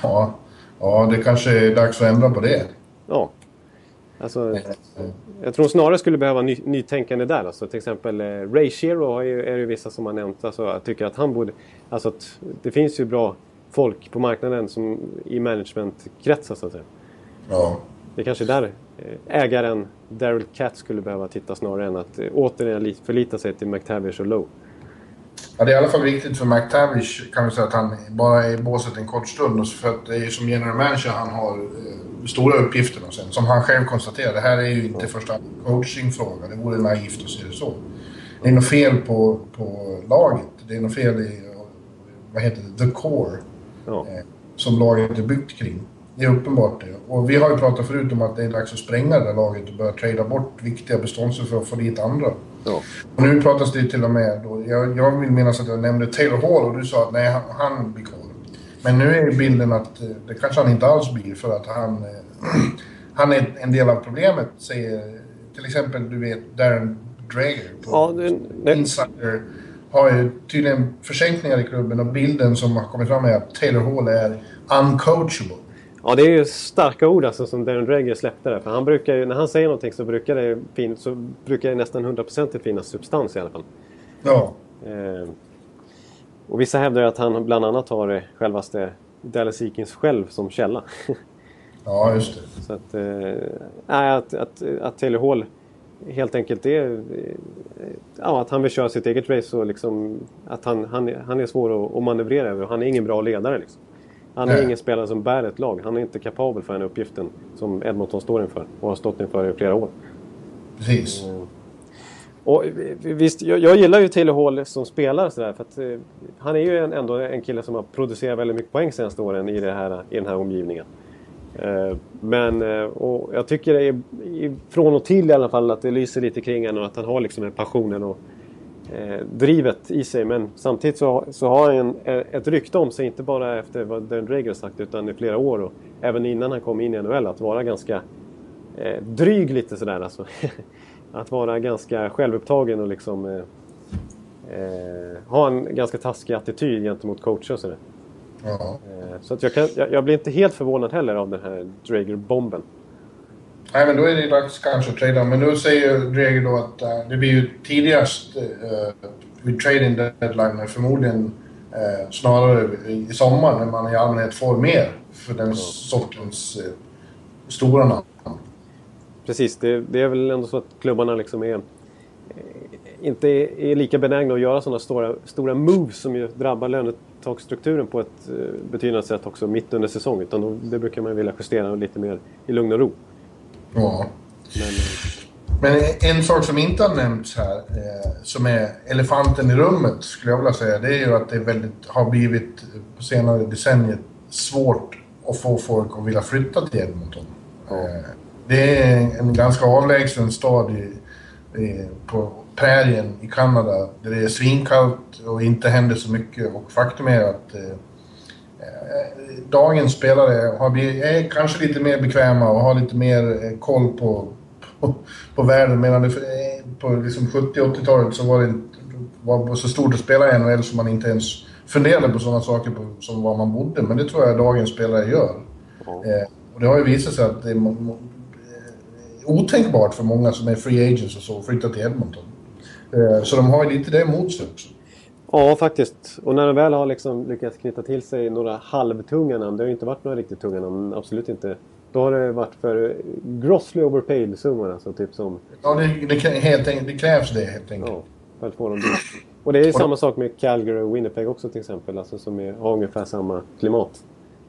Ja, Ja, det kanske är dags att ändra på det. Ja. Alltså, jag tror snarare skulle behöva ny, nytänkande där. Alltså, till exempel eh, Ray Shero är, ju, vissa som har nämnt. Alltså, jag tycker att han borde... Alltså att det finns ju bra folk på marknaden som, i managementkretsar så att säga. Ja. Det är kanske där eh, ägaren Daryl Cat skulle behöva titta snarare än att eh, återigen li- förlita sig till McTavish och Lowe. Ja, det är i alla fall viktigt för McTavish kan vi säga att han bara är i båset en kort stund. För att det är som general manager han har eh, stora uppgifter. Och sen, som han själv konstaterar, det här är ju inte första coachingfråga. Det vore naivt att se det så. Det är något fel på, på laget. Det är något fel i, vad heter det, the core. Ja. eh, som laget är byggt kring. Det är uppenbart det. Och vi har ju pratat förut om att det är dags att spränga det där laget och börja trada bort viktiga beståndsdelar för att få dit andra. Ja. Och nu pratas det till och med då, jag, jag vill minnas att jag nämnde Taylor Hall och du sa att nej, han, han blir kvar. Men nu är bilden att eh, det kanske han inte alls blir för att han, eh, han är en del av problemet, säger till exempel du vet Darren Drager på Ja, det, det, Insider har ju tydligen försänkningar i klubben och bilden som har kommit fram är att Taylor Hall är uncoachable. ja, det är ju starka ord alltså, som Darren Dreger släppte där. För han brukar ju, när han säger någonting så brukar det, fin, så brukar det nästan hundraprocentigt finnas substans i alla fall. Ja, Eh, och vissa hävdar ju att han bland annat har självaste Dallas Eakins själv som källa. ja just det. Så att, eh, att, att, att Taylor Hall helt enkelt är... eh, Ja, att han vill köra sitt eget race och liksom... Att han, han, han är svår att, att manövrera över. Han är ingen bra ledare liksom. Han är Nej. ingen spelare som bär ett lag. Han är inte kapabel för den uppgiften som Edmonton står inför och har stått inför i flera år. Precis. Och visst, jag, jag gillar ju Taylor Hall som spelare sådär för att eh, han är ju en, ändå en kille som har producerat väldigt mycket poäng senaste åren i, det här, i den här omgivningen. Eh, men eh, och jag tycker det är från och till i alla fall att det lyser lite kring honom och att han har liksom den passionen och eh, drivet i sig. Men samtidigt så, så har han ett rykte om sig, inte bara efter vad Darren Drager sagt utan i flera år och även innan han kom in i NHL att vara ganska dryg lite sådär alltså. att vara ganska självupptagen och liksom eh, ha en ganska taskig attityd gentemot coacher och sådär. Ja. Eh, så att jag, kan, jag, jag blir inte helt förvånad heller av den här Drager-bomben. Nej, men då är det dags kanske att trada. Men nu säger Dreger då att eh, det blir ju tidigast uh, vid trading deadline, men förmodligen eh, snarare i, sommar när man i allmänhet får mer för den sortens uh, stora namn. Precis, det, det är väl ändå så att klubbarna liksom är, inte är, lika benägna att göra sådana stora, stora moves som ju drabbar lönetaksstrukturen på ett eh, betydande sätt också mitt under säsong. Utan då, det brukar man vilja justera lite mer i lugn och ro. Ja. Men, eh, Men en sak som inte har nämnts här, eh, som är elefanten i rummet skulle jag vilja säga, det är ju att det väldigt, har blivit på senare decennier svårt att få folk att vilja flytta till Edmonton. Eh, det är en ganska avlägsen stad i, i, på prärien i Kanada där det är svinkallt och inte händer så mycket och faktum är att eh, eh, dagens spelare har blivit, är kanske lite mer bekväma och har lite mer eh, koll på, på, på världen. Medan det, eh, på liksom 70-80-talet så var det var så stort att spela i NHL så man inte ens funderade på sådana saker på, som var man bodde. Men det tror jag dagens spelare gör. ja. Eh, och det har ju visat sig att det är otänkbart för många som är free agents och så att flytta till Edmonton. Eh, så de har ju lite det emot sig också. ja, faktiskt. Och när de väl har liksom lyckats knyta till sig några halvtunga namn, det har ju inte varit några riktigt tunga namn, absolut inte. Då har det varit för grossly overpaid summor, alltså typ som Ja, det, det, helt enkelt, det krävs det helt enkelt. Ja, för att få dem dit. Och det är samma sak med Calgary och Winnipeg också till exempel. Alltså som är, har ungefär samma klimat.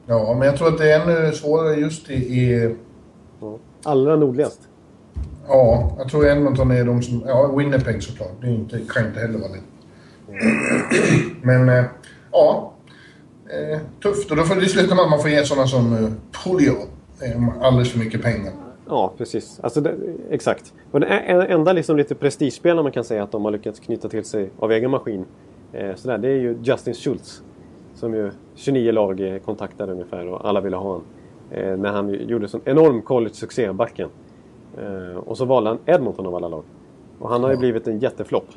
Ja, men jag tror att det är ännu svårare just i... i Ja. Allra nordligast ja, jag tror Edmonton är de som... Ja, Winnipeg såklart. Det är inte, kan inte heller vara lätt. Men, eh, ja. Eh, tufft. Och då får det sluta med att man får ge sådana som eh, Polio eh, alldeles för mycket pengar. Ja, precis. Alltså det, exakt. Och det enda liksom lite prestigespelare man kan säga att de har lyckats knyta till sig av egen maskin. Eh, sådär, det är ju Justin Schultz. Som ju 29 lag kontaktade ungefär och alla ville ha honom. Eh, när han gjorde gjorde sån enorm college-succé, backen. Eh, och så valde han Edmonton av alla lag. Och han har ju blivit en jätteflopp.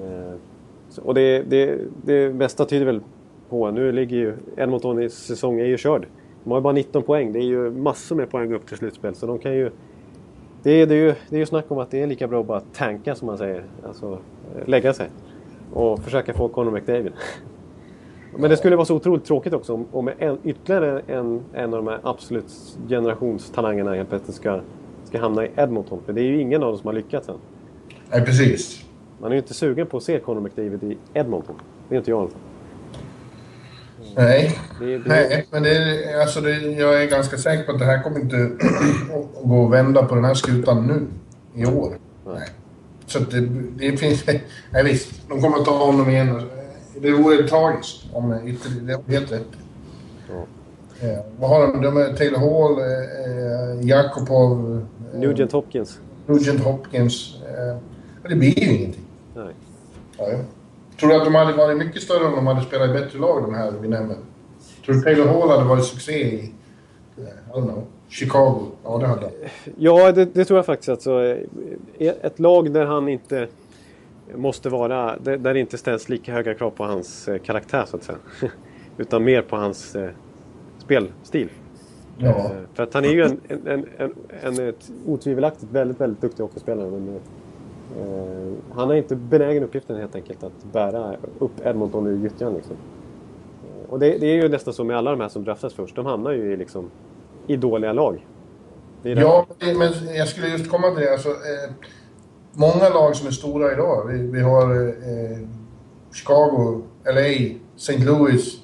Eh, och det, det, det bästa tyder väl på, nu ligger ju Edmonton i säsong är ju körd. De har ju bara 19 poäng. Det är ju massor med poäng upp till slutspel. Så de kan ju... Det är, det är ju det är ju snack om att det är lika bra att bara tanka som man säger. Alltså eh, lägga sig. Och försöka få Conor McDavid. Men det skulle vara så otroligt tråkigt också om, om en, ytterligare en, en av de här absolut generationstalangerna helt plötsligt ska, ska hamna i Edmonton. För det är ju ingen av dem som har lyckats än. Nej, precis. Man är ju inte sugen på att se Conor McDavid i Edmonton. Det är inte jag i alla fall. Nej, Det, det, Nej men det, är- alltså det, jag är ganska säker på att det här kommer inte att gå att vända på den här skutan nu, i år. Nej. Så det, det finns... Nej visst, de kommer att ta honom igen. Det vore tragiskt om ytterligare... Det är helt rätt. Ja. Eh, vad har de? De är Taylor Hall, eh, eh, Jakobov, Nugent Hopkins. Nugent Hopkins. Eh, det blir ju ingenting. Nej. Ja. Tror du att de hade varit mycket större om de hade spelat i bättre lag, de här vi nämner? Tror du Taylor Hall hade varit succé i... eh, I don't know. Chicago? Ja, det hade han. Ja, det, det tror jag faktiskt. Alltså, ett lag där han inte måste vara... Där det inte ställs lika höga krav på hans karaktär, så att säga. Utan mer på hans spelstil. Ja. För att han är ju en, en, en, en, en otvivelaktigt väldigt, väldigt duktig hockeyspelare. Men, eh, han har inte benägen uppgiften helt enkelt att bära upp Edmonton ur gyttjan. Liksom. Och det, det är ju nästan så med alla de här som draftas först. De hamnar ju i, liksom, i dåliga lag. Ja, men jag skulle just komma till det. Alltså, eh, många lag som är stora idag. Vi, vi har eh, Chicago, LA, St. Louis.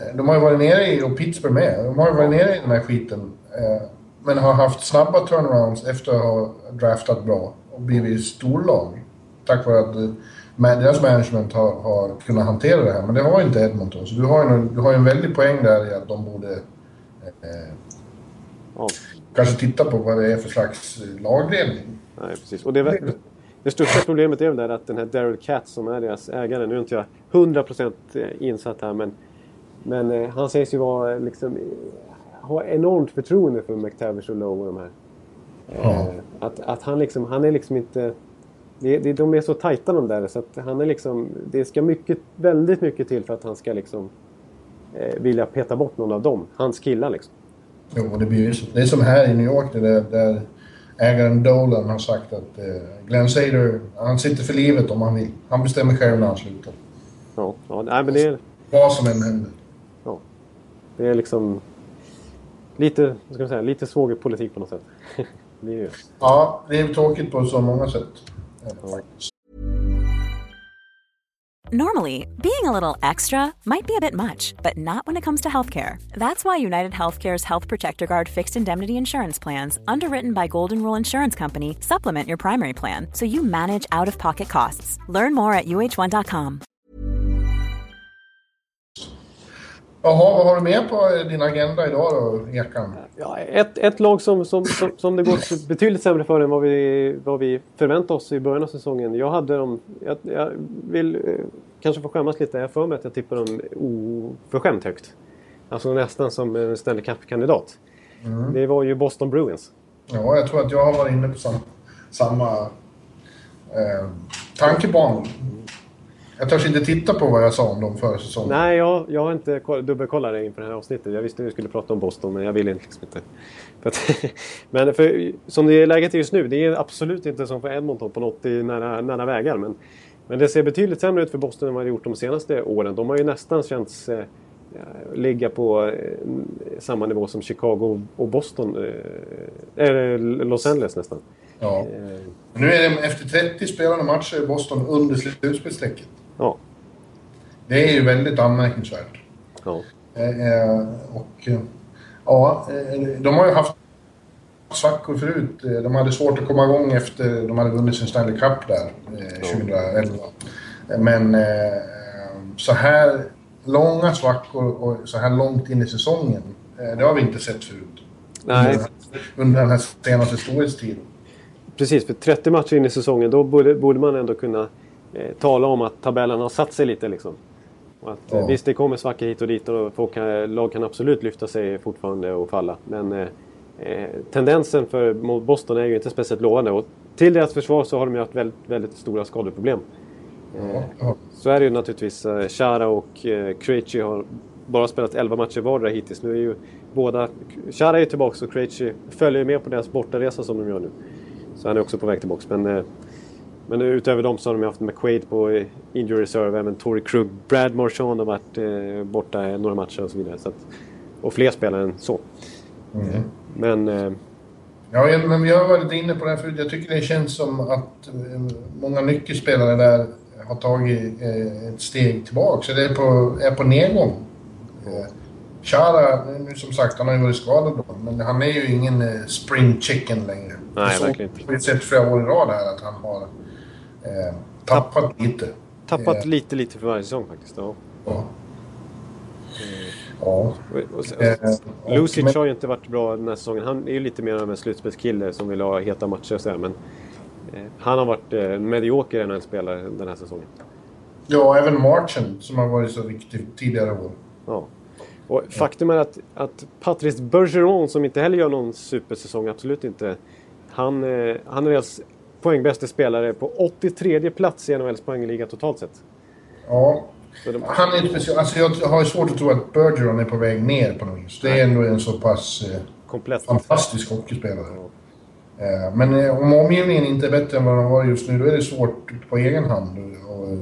Eh, de har ju varit nere i, och Pittsburgh med. De har ju varit nere i den här skiten. Eh, men har haft snabba turnarounds efter att ha draftat bra och blivit storlag. Tack vare att eh, deras management har, har kunnat hantera det här. Men det har inte Edmonton. Så du har ju en, du har ju en väldig poäng där i att de borde eh, Ja, kanske titta på vad det är för slags lagledning. nej, precis. Och det, är det största problemet är väl där att den här Daryl Katz som är deras ägare, nu är inte jag 100% insatt här men, men eh, han sägs ju vara eh, liksom, eh, ha enormt förtroende för McTavish och Lowe och de här. Ja. Eh, Att, att han liksom, han är liksom inte... Det, det, de är så tajta de där så att han är liksom... Det ska mycket, väldigt mycket till för att han ska liksom eh, vilja peta bort någon av dem. Hans killar liksom. Jo, det blir ju. Det är som här i New York där, där ägaren Dolan har sagt att eh, Glenn Sader, han sitter för livet om han vill. Han bestämmer själv när han slutar. Ja, ja nej, men det är... Vad som än händer. Det är liksom lite, ska man säga, lite svågerpolitik på något sätt. det är ju. Ja, det är tråkigt på så många sätt. Ja. Normally, being a little extra might be a bit much, but not when it comes to healthcare. That's why United Healthcare's Health Protector Guard fixed indemnity insurance plans, underwritten by Golden Rule Insurance Company, supplement your primary plan so you manage out of pocket costs. Learn more at uh1.com. Jaha, vad har du med på din agenda idag då, Ekan? Ja, ett, ett lag som, som, som, som det gått betydligt sämre för än vad vi, vad vi förväntade oss i början av säsongen. Jag hade dem... Jag, jag vill eh, kanske få skämmas lite. Jag för mig att jag tippade dem oförskämt högt. Alltså nästan som en Stanley Cup-kandidat. Det var ju Boston Bruins. Ja, jag tror att jag har varit inne på sam, samma eh, tankebanor. Jag törs inte titta på vad jag sa om dem förra säsongen. Nej, jag, jag har inte koll- dubbelkollat det inför det här avsnittet. Jag visste att vi skulle prata om Boston, men jag ville liksom inte. För att, men för, som det är läget just nu, det är absolut inte som för Edmonton på något i nära, nära vägar. Men, men det ser betydligt sämre ut för Boston än vad det gjort de senaste åren. De har ju nästan känts eh, ligga på eh, samma nivå som Chicago och Boston. Eh, eller Los Angeles nästan. Ja. Eh, Nu är det efter 30 spelade matcher i Boston under slutspelsstrecket. Ja. Det är ju väldigt anmärkningsvärt. ja. Eh, eh, och eh, ja, de har ju haft svackor förut. De hade svårt att komma igång efter de hade vunnit sin Stanley Cup där eh, 2011. Eh, Men eh, så här långa svackor och så här långt in i säsongen, eh, det har vi inte sett förut. Nej. Under den här senaste storhetstiden. Precis, för 30 matcher in i säsongen då borde, borde man ändå kunna eh, tala om att tabellen har satt sig lite. Liksom. Att, eh, Ja. Visst, det kommer svackor hit och dit och folk kan, lag kan absolut lyfta sig fortfarande och falla. Men eh, eh, tendensen för mot Boston är ju inte speciellt lovande. Och till deras försvar så har de ju haft väldigt, väldigt stora skadeproblem. Ja, ja. Så är det ju naturligtvis. Eh, Chara och eh, Krejci har bara spelat 11 matcher vardera hittills. Nu är ju båda... Chara är ju tillbaka och Krejci följer ju med på deras bortaresa som de gör nu. Så han är också på väg tillbaka. Men, eh, men utöver dem så har de haft McQuaid på injury reserve, även Tory Krug, Brad Marchand har varit eh, borta några matcher och så vidare. Så att, och fler spelare än så. Mm. Men... Eh, ja, men vi har varit inne på det här förut. Jag tycker det känns som att många nyckelspelare där har tagit ett steg tillbaka. Så det är på, är på nedgång. Chara, nu som sagt, han har ju varit skadad då, men han är ju ingen eh, spring chicken längre. Nej, verkligen inte. Vi har sett flera år i rad här att han har eh, tappat Tapp, lite. Tappat eh, lite, lite för varje säsong faktiskt. Ja. ja. Ja. Eh, Lucic har ju inte varit bra den här säsongen. Han är ju lite mer av en slutspelskille som vill ha heta matcher och sådär. Men eh, han har varit eh, medioker NHL-spelare den här säsongen. Ja, även Marchen som har varit så viktig tidigare år. Ja. Och faktum är att, att Patrice Bergeron, som inte heller gör någon supersäsong, absolut inte. Han, eh, han är deras poängbästa spelare på 83 plats i NHLs poängliga totalt sett. Ja. De... Han är inte speciell. Alltså jag har svårt att tro att Bergeron är på väg ner på något vis. Det är ändå en så pass eh, fantastisk hockeyspelare. Ja. Eh, men eh, om omgivningen inte är bättre än vad den var just nu, då är det svårt på egen hand att eh,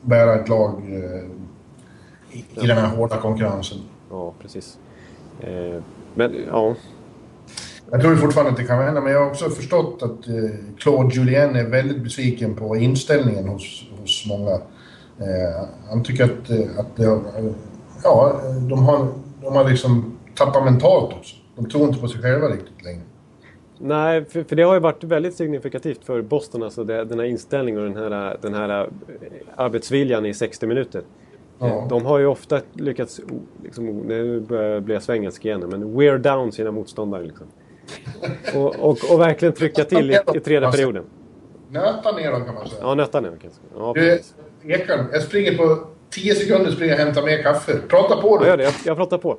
bära ett lag eh, i den här hårda konkurrensen. Ja, precis. Eh, men ja... Jag tror fortfarande att det kan hända, men jag har också förstått att eh, Claude Julien är väldigt besviken på inställningen hos, hos många. Eh, han tycker att, eh, att det, ja, de har, de har liksom tappat mentalt också. De tror inte på sig själva riktigt längre. Nej, för, för, det har ju varit väldigt signifikativt för Boston, alltså det, den här inställningen och den här, den här eh, arbetsviljan i 60 minuter. Ja. De har ju ofta lyckats, liksom, nu blir jag svengelsk igen, men wear down sina motståndare. Liksom. Och, och, och, verkligen trycka till i, i tredje perioden. Nöta ner dem kan man säga. Ja, nöta ner dem kanske. Ja, du, Ekan, jag springer på 10 sekunder springer och hämtar mer kaffe. Prata på du! Ja. Jag, jag pratar på.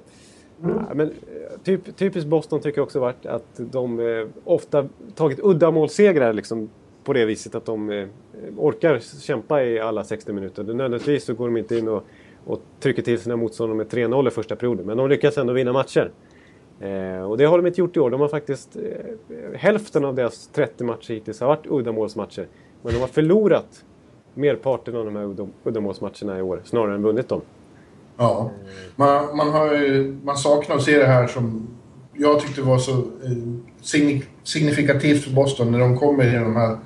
Mm. Ja, men, typ, typiskt Boston tycker jag också varit att de eh, ofta tagit uddamålssegrar liksom, på det viset att de eh, orkar kämpa i alla 60 minuter. Nödvändigtvis så går de inte in och, och trycker till sina motståndare med 3-0 i första perioden. Men de lyckas ändå vinna matcher. Eh, och det har de inte gjort i år. De har faktiskt... Eh, hälften av deras 30 matcher hittills har varit uddamålsmatcher. Men de har förlorat merparten av de här uddamålsmatcherna i år, snarare än vunnit dem. Ja, man, man, har ju, man saknar att se det här som jag tyckte var så eh, signifikativt för Boston när de kommer i de här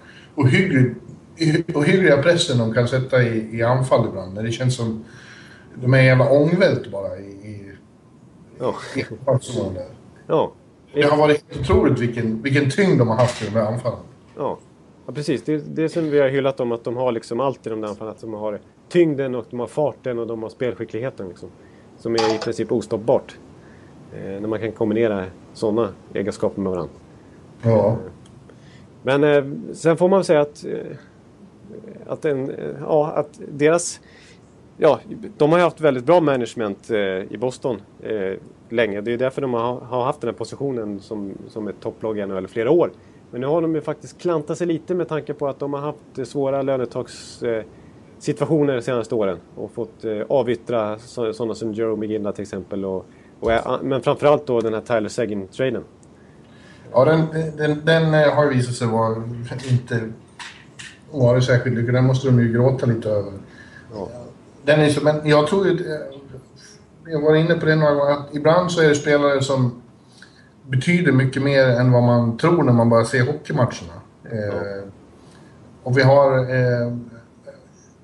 ohyggliga pressen de kan sätta i, i anfall ibland. När det känns som de är en jävla ångvält bara i, ja. Ja. Det har varit otroligt vilken, vilken tyngd de har haft i de här anfallen. Ja. Ja, precis. Det, det är som vi har hyllat dem, att de har liksom allt i de där anfallen. Att de har tyngden och de har farten och de har spelskickligheten. Liksom, som är i princip ostoppbart. Eh, när man kan kombinera sådana egenskaper med varandra. Ja. Eh, men eh, sen får man säga att, eh, att, en, eh, ja, att deras... Ja, de har ju haft väldigt bra management eh, i Boston länge. Det är därför de har, har, haft den här positionen som, som ett topplag i NHL flera år. Men nu har de ju faktiskt klantat sig lite med tanke på att de har haft svåra lönetagssituationer de senaste åren. Och fått avyttra sådana som Joe McGinda till exempel. Och, och, men framförallt då den här Tyler Seguin-traden. Ja, den, den, den eh, har visat sig vara inte varit särskilt lyckad. Den måste de ju gråta lite över. Ja. Den är så, men jag tror ju... Eh, jag var inne på det några gånger, att ibland så är det spelare som betyder mycket mer än vad man tror när man bara ser hockeymatcherna. Ja. Eh, och vi har... Eh,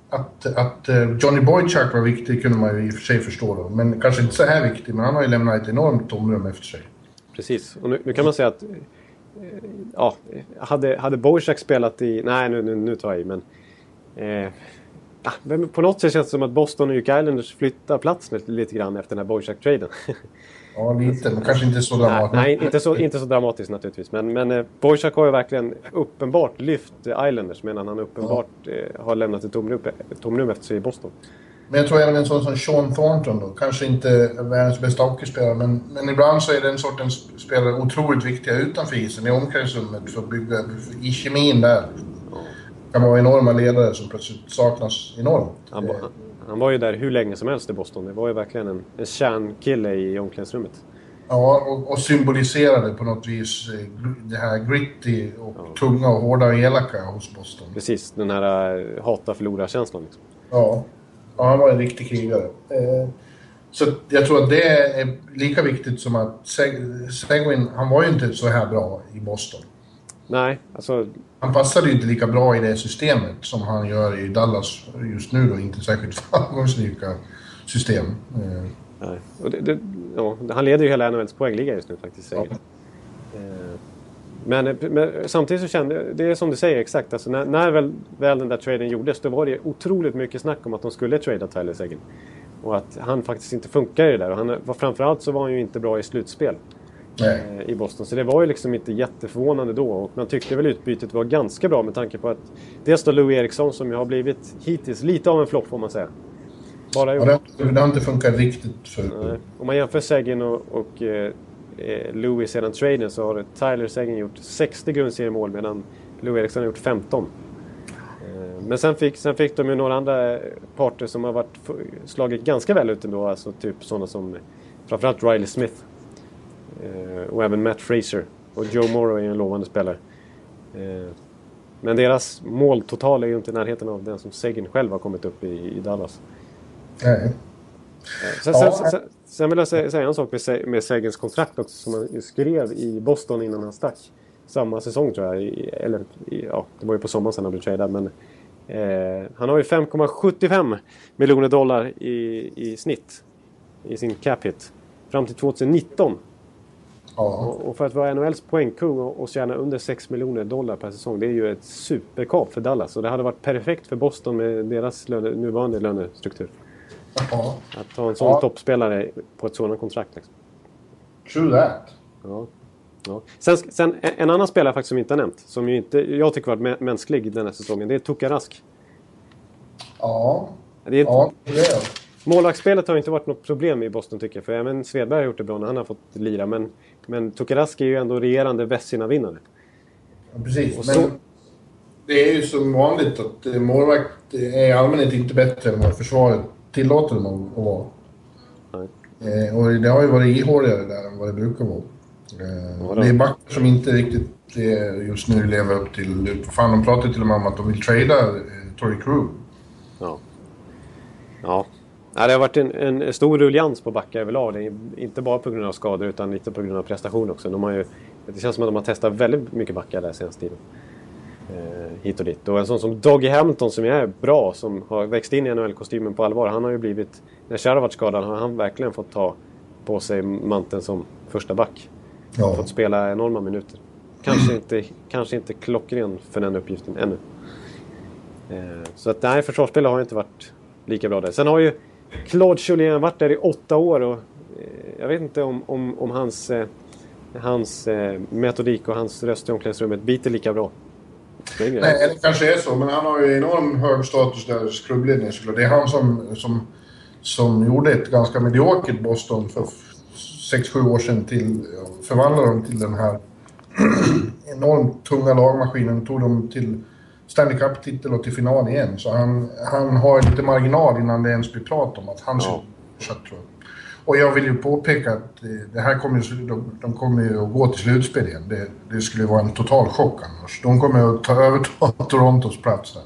att, att eh, Johnny Boychuk var viktig kunde man ju i och för sig förstå då. Men kanske inte så här viktig, men han har ju lämnat ett enormt tomrum efter sig. Precis, och nu, nu kan man säga att eh, ja, hade, hade Boychuk spelat i... Nej, nu, nu, nu tar jag i, men... Eh, men på något sätt känns det som att Boston och UK Islanders flyttar plats lite grann efter den här Bojack-traden. Ja, lite, men kanske inte så dramatiskt. Nej, inte så, inte så dramatiskt naturligtvis. Men, men eh, Bojack har ju verkligen uppenbart lyft Islanders medan han uppenbart ja. eh, har lämnat ett tomrum, tomrum efter sig i Boston. Men jag tror även en sån som Sean Thornton då, kanske inte världens bästa hockeyspelare, men, men ibland så är den sortens spelare otroligt viktiga utanför isen, i omklädningsrummet, för att bygga i kemin där. Kan vara enorma ledare som plötsligt saknas enormt. Han, var- han var ju där hur länge som helst i Boston. Det var ju verkligen en, en kärnkille i omklädningsrummet. Ja, och, och symboliserade på något vis eh, det här gritty och tunga och hårda och elaka hos Boston. Precis, den här äh, hata förlora-känslan. Liksom. Ja. ja, han var en riktig krigare. Eh, så jag tror att det är lika viktigt som att Seg- Seguin, han var ju inte så här bra i Boston. Nej, alltså Han passade ju inte lika bra i det systemet som han gör i Dallas just nu då, inte särskilt framgångsrika system. Nej. Och det, det, ja, han leder ju hela NHLs poängliga just nu faktiskt. Säger. Eh, Men, men samtidigt så kände jag, det är som du säger exakt, alltså när, när väl, väl den där traden gjordes då var det otroligt mycket snack om att de skulle trada Tyler Seguin. Och att han faktiskt inte funkar i det där. Och han, framförallt så var han ju inte bra i slutspel nej. eh, i Boston. Så det var ju liksom inte jätteförvånande då. Och man tyckte väl utbytet var ganska bra med tanke på att dels då Louis Eriksson som ju har blivit hittills lite av en flopp får man säga. Bara Ja, det, det har inte funkat riktigt för... Om man jämför Seguin och, och eh, eh, Louis sedan traden så har Tyler Seguin gjort 60 grundseriemål medan Louis Eriksson har gjort 15. Eh, men sen fick, sen fick de ju några andra parter som har varit, slagit ganska väl ut ändå. Alltså typ sådana som framförallt Riley Smith. Eh, och även Matt Fraser. Och Joe Morrow är en lovande spelare. Eh, men deras måltotal är ju inte i närheten av den som Seguin själv har kommit upp i, Dallas. Nej. Sen, Ja. sen, sen, sen vill jag säga, en sak med, med Segins kontrakt också som han skrev i Boston innan han stack. Samma säsong tror jag. Eller ja, det var ju på sommaren sen han blev tradad. Men, eh, han har ju 5,75 miljoner dollar i, i snitt i sin cap hit. Fram till 2019. Ja. Och, för att vara NHLs poängkung och, och tjäna under 6 miljoner dollar per säsong. Det är ju ett superkap för Dallas. Och det hade varit perfekt för Boston med deras löne, nuvarande lönestruktur. ja. Att ha en sån Ja. toppspelare på ett sådant kontrakt. Liksom. True that. Ja. Ja. Sen, sen en annan spelare faktiskt som vi inte har nämnt, som ju inte, jag tycker varit mä- mänsklig den här säsongen, det är Tuka Rask. Ja. Det är, Ja, det är. Målvaktsspelet har inte varit något problem i Boston tycker jag, för även Svedberg har gjort det bra när han har fått lira. Men, men Tuka Rask är ju ändå regerande Vesina-vinnare. Ja, precis. Och Men så- det är ju som vanligt att eh, målvakt är i allmänhet inte bättre än vad försvaret tillåter dem att vara. Nej. Eh, och det har ju varit ihåligare där än vad det brukar vara. Eh, Ja, det är backar som inte riktigt just nu lever upp till... Fan, de pratar till och med om att de vill trada eh, Torrey Crew. Ja. Ja. Ja, det har varit en, en stor ruljans på backar överlag. Det är inte bara på grund av skador utan lite på grund av prestation också. De har ju, det känns som att de har testat väldigt mycket backar där senaste tiden. Eh, hit och dit. Och en sån som Doggy Hamilton som är bra, som har växt in i NHL-kostymen på allvar. Han har ju blivit, när Chara varit skadad har han verkligen fått ta på sig manteln som första back. Ja. Fått spela enorma minuter. Kanske inte, kanske inte klockren för den uppgiften ännu. Eh, så att nej, försvarsspelare har inte varit lika bra där. Sen har ju Claude Julien varit där i åtta år och eh, jag vet inte om, om, om hans, eh, hans eh, metodik och hans röst i omklädningsrummet biter lika bra. Det Nej, det kanske är så, men han har ju enorm hög status där i klubbledningen såklart. Det är han som, som, som gjorde ett ganska mediokert Boston för 6-7 år sedan till... Förvandlade dem till den här enormt tunga lagmaskinen. Tog dem till Stanley Cup-titel och till final igen. Så han, han har lite marginal innan det ens blir prat om att han ska Ja. fortsätta, tror jag. Och jag vill ju påpeka att eh, det här kommer de, de kommer ju att gå till slutspel igen. Det, det skulle vara en total chock annars. De kommer att ta överta Torontos plats där.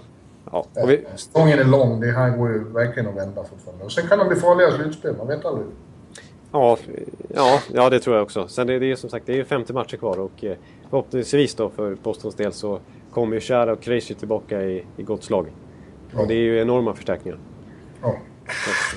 Ja, vi, Säsongen är lång. Det här går ju verkligen att vända fortfarande. Och sen kan de bli farliga i slutspel. Man vet aldrig. ja, ja, ja, det tror jag också. Sen det, det är som sagt det är 50 matcher kvar och eh, förhoppningsvis då för Bostons del så kommer ju Chara och Krejci tillbaka i, i gott slag. Och det är ju enorma förstärkningar. Ja.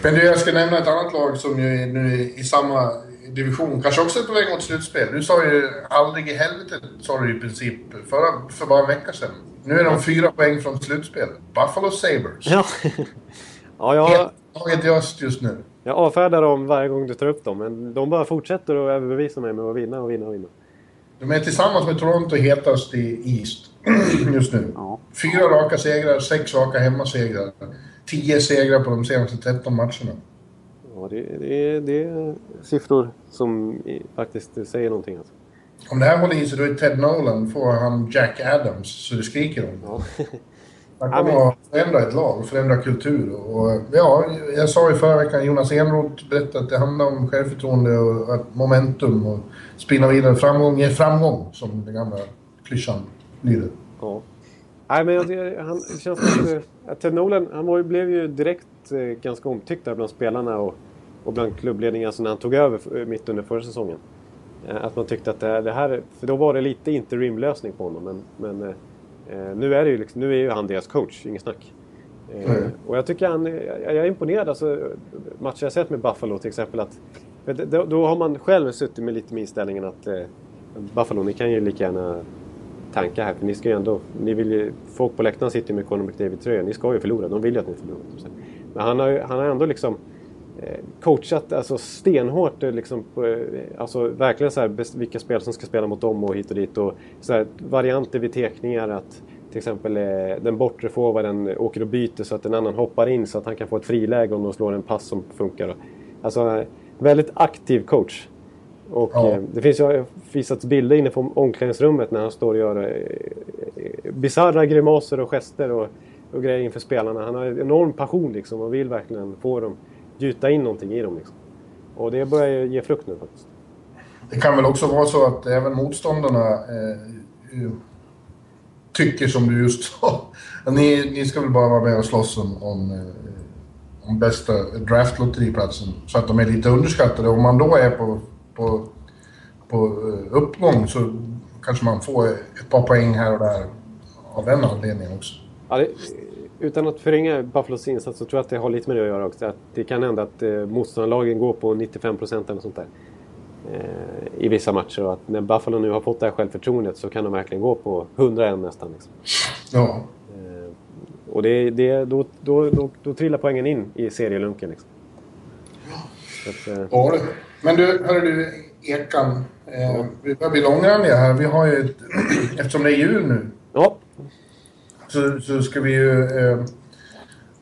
Men du, jag ska nämna ett annat lag som ju är nu är i samma division. Kanske också är på väg mot slutspel. Du sa ju aldrig i helvete, sa du i princip, förra, för bara en vecka sedan. Nu är de fyra poäng från slutspel. Buffalo Sabres. Ja, ja jag, laget i öst just nu. jag avfärdar dem varje gång du tar upp dem. Men de bara fortsätter att överbevisa mig med att vinna och vinna och vinna. De är tillsammans med Toronto hetast i East just nu. Ja. Fyra raka segrar, sex raka hemmasegrar. Tio segrar på de senaste 13 matcherna. Ja, det, det, det är siffror som i- faktiskt säger någonting. Alltså. Om det här håller i sig, då är Ted Nolan, får han Jack Adams, så det skriker om. Ja. Snacka om att förändra ett lag förändra kultur. Och, ja, jag sa ju förra veckan, Jonas Enroth berättade att det handlar om självförtroende och momentum och spinna vidare. Framgång ger framgång, som den gamla klyschan lyder. Ja. Nej, men det, han, det känns som att, att Ted Nolan, han var, blev ju direkt eh, ganska omtyckt där bland spelarna och, och bland klubbledningen alltså när han tog över eh, mitt under förra säsongen. Eh, att man tyckte att det, det här, för då var det lite interimlösning på honom. Men, men eh, nu, är det ju liksom, nu är ju han deras coach, inget snack. Eh, mm. Och jag tycker han, jag, jag är imponerad. Alltså, matcher jag sett med Buffalo till exempel. Att, då, då har man själv suttit med lite med inställningen att eh, Buffalo, ni kan ju lika gärna tanke här. För ni ska ju ändå, ni vill ju, folk på läktaren sitter ju med Conor McDavid-tröjor. Ni ska ju förlora, de vill ju att ni förlorar. Men han har, han har ändå liksom eh, coachat alltså stenhårt. Eh, liksom, eh, alltså, verkligen så här, vilka spel som ska spela mot dem och hit och dit. Och så här, varianter vid tekningar. Att till exempel den bortre forwarden åker och byter så att en annan hoppar in så att han kan få ett friläge om de slår en pass som funkar. Alltså väldigt aktiv coach. Och ja. det finns ju visats bilder inne på omklädningsrummet när han står och gör eh, bisarra grimaser och gester och, och grejer inför spelarna. Han har en enorm passion liksom och vill verkligen få dem gjuta in någonting i dem. Liksom. Och det börjar ju ge frukt nu faktiskt. Det kan väl också vara så att även motståndarna eh, tycker som du just sa. ni, ni ska väl bara vara med och slåss om, om, eh, om bästa draftlotteriplatsen så att de är lite underskattade. Om man då är på, på, på eh, uppgång så kanske man får ett par poäng här och där av den anledningen också. Ja, det, utan att förringa Buffalos insats så tror jag att det har lite med det att göra också. Att det kan hända att eh, motståndarlagen går på 95 procent eller sånt där. Eh, I vissa matcher och att när Buffalo nu har fått det här självförtroendet så kan de verkligen gå på 101 nästan. Liksom. Ja. Eh, och det, det, då, då, då, då trillar poängen in i serielunken. Liksom. Att, eh... Ja, men du, hörru du, Ekan. Eh, vi börjar bli långrandiga här. Vi har ju ett, eftersom det är jul nu. Ja så, så ska vi ju eh,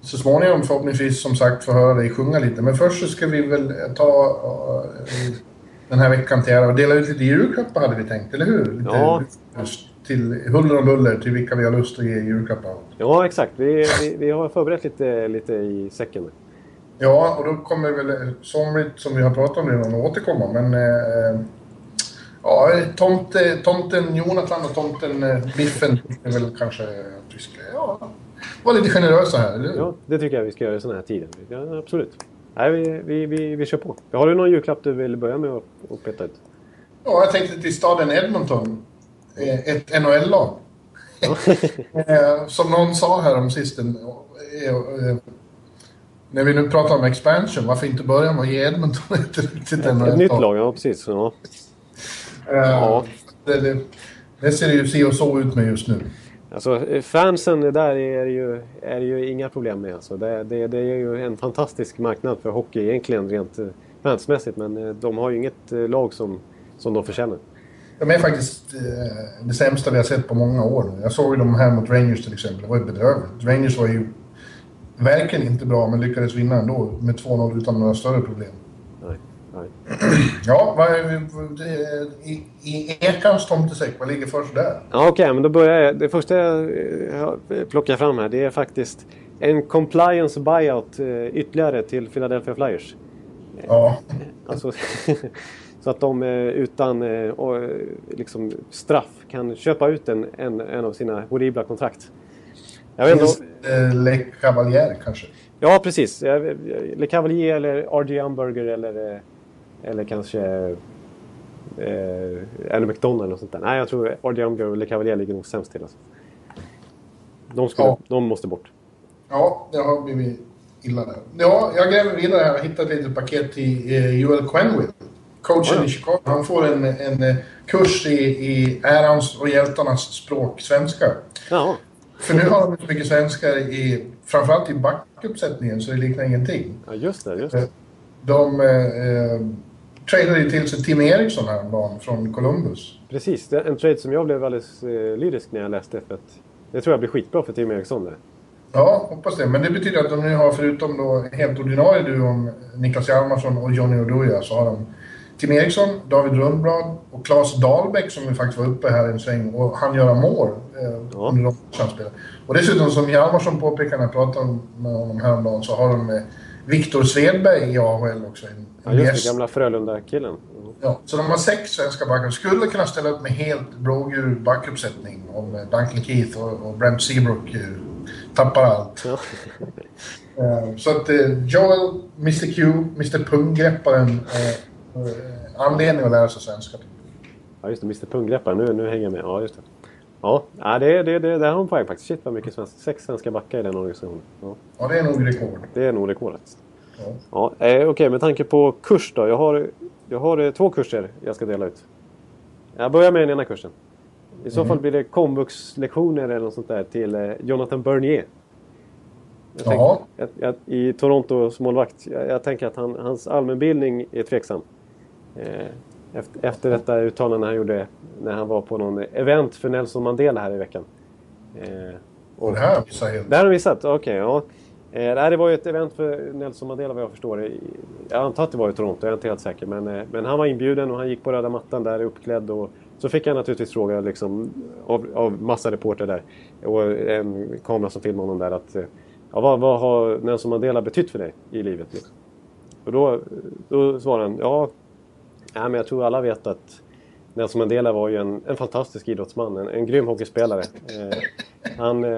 så småningom förhoppningsvis som sagt få höra dig sjunga lite. Men först så ska vi väl ta uh, den här veckan till och dela ut lite julklappar hade vi tänkt, eller hur? Lite ja. Till huller och buller till vilka vi har lust att ge julklappar. Ja, exakt. Vi, vi, vi har förberett lite, lite i säcken. Ja, och då kommer väl somligt som vi har pratat om redan att återkomma. Men eh, ja, tomte, tomten Jonathan och tomten eh, Biffen är väl kanske att vi ska ja, vara lite generösa här, eller Ja, det tycker jag vi ska göra i sådana här tider. Ja, absolut. Nej, vi, vi, vi, vi kör på. Har du någon julklapp du vill börja med att, peta ut? Ja, jag tänkte till staden Edmonton. Eh, ett NHL-lag. Eh, som någon sa här om sisten. När vi nu pratar om expansion, varför inte börja med att ge Edmonton ett riktigt NHL-lag? Ett nytt lag, ja precis. Ja. ja. Det, det, det ser ju si och så ut med just nu. Alltså fansen där är ju, är ju inga problem med. Alltså. Det, det, det, är ju en fantastisk marknad för hockey egentligen rent eh, fansmässigt. Men eh, de har ju inget lag som, som de förtjänar. De är faktiskt det sämsta vi har sett på många år. Jag såg ju dem här mot Rangers till exempel. Det var ju bedrövligt. Rangers var ju verkligen inte bra men lyckades vinna ändå med 2-0 utan några större problem. Ja, vad, i, i Ekans tomtesäck, vad ligger först där? Ja, Okej, okay, men då börjar jag. Det första jag plockar fram här det är faktiskt en compliance buyout eh, ytterligare till Philadelphia Flyers. Ja. Alltså, så att de eh, utan eh, liksom, straff kan köpa ut en, en, en av sina horribla kontrakt. Jag vet inte, Le Cavalier kanske? Ja, precis. Le Cavalier eller R.G. Umberger eller eller kanske eh, Annie McDonald eller sånt där. Nej, jag tror R.J. Umger och Le Cavalier ligger nog sämst till. Alltså. De, skulle, ja. de måste bort. Ja, det har blivit illa där. Ja, jag gräver vidare här och hittat ett litet paket till eh, Joel Quenville. Coachen ja. i Chicago. Han får en, en eh, kurs i, i ärans och hjältarnas språk, svenska. Ja. För nu har de så mycket svenskar i, framförallt i backuppsättningen, så det liknar ingenting. Ja, just det. Just det. De eh, tradade ju till sig Tim Eriksson häromdagen från Columbus. Precis, det är en trade som jag blev alldeles eh, lyrisk när jag läste. För att det tror jag blir skitbra för Tim Eriksson. Där. Ja, hoppas det. Men det betyder att de nu har, förutom då helt ordinarie duon Niklas Hjalmarsson och Johnny Oduya, så har de Tim Eriksson, David Rundblad och Claes Dahlbäck som ju faktiskt var uppe här en sväng och han göra mål eh, Ja. under de samspelen. Och dessutom som Hjalmarsson påpekade när jag pratade med honom häromdagen så har de eh, Viktor Svedberg i AHL också. En, Ja, just det. Gamla Frölunda-killen. Mm. Ja, så de har sex svenska backar. Skulle kunna ställa upp med helt blågul backuppsättning om eh, Duncan Keith och, och Brent Seabrook eh, tappar allt. Ja. Eh, Så att eh, Joel, Mr Q, Mr Punggrepparen, eh, anledning att lära sig svenska. ja, just det. Mr Punggreppare. Nu, nu hänger jag med. Ja, just det. Ja, det, det, det, där har hon poäng faktiskt. Shit vad mycket svenska. Sex svenska backar i den organisationen. Ja, Ja, det är nog rekord. det är nog rekordet. Ja. Ja, eh, Okej, med tanke på kurs då. Jag har, jag har eh, två kurser jag ska dela ut. Jag börjar med den ena kursen. I så fall blir det komvuxlektioner eller något sånt där till eh, Jonathan Bernier. Jag tänker, jag, jag, I Torontos målvakt. Jag, jag tänker att han, hans allmänbildning är tveksam. Eh, efter, efter detta uttalande han gjorde när han var på någon event för Nelson Mandela här i veckan. Eh, Och det här visar helt... det här har vi sett, okej. ja. Eh, det var ju ett event för Nelson Mandela vad jag förstår. Jag antar att det var i Toronto, jag är inte helt säker. Men, eh, men han var inbjuden och han gick på röda mattan där uppklädd. Och så fick han naturligtvis fråga liksom, av, av massa reporter där och en kamera som filmade honom där att ja, vad, vad har Nelson Mandela betytt för dig i livet? Och då, då svarade han ja, ja, men jag tror alla vet att Nelson Mandela var ju en, en fantastisk idrottsman, en, en grym hockeyspelare. Eh, han... Eh,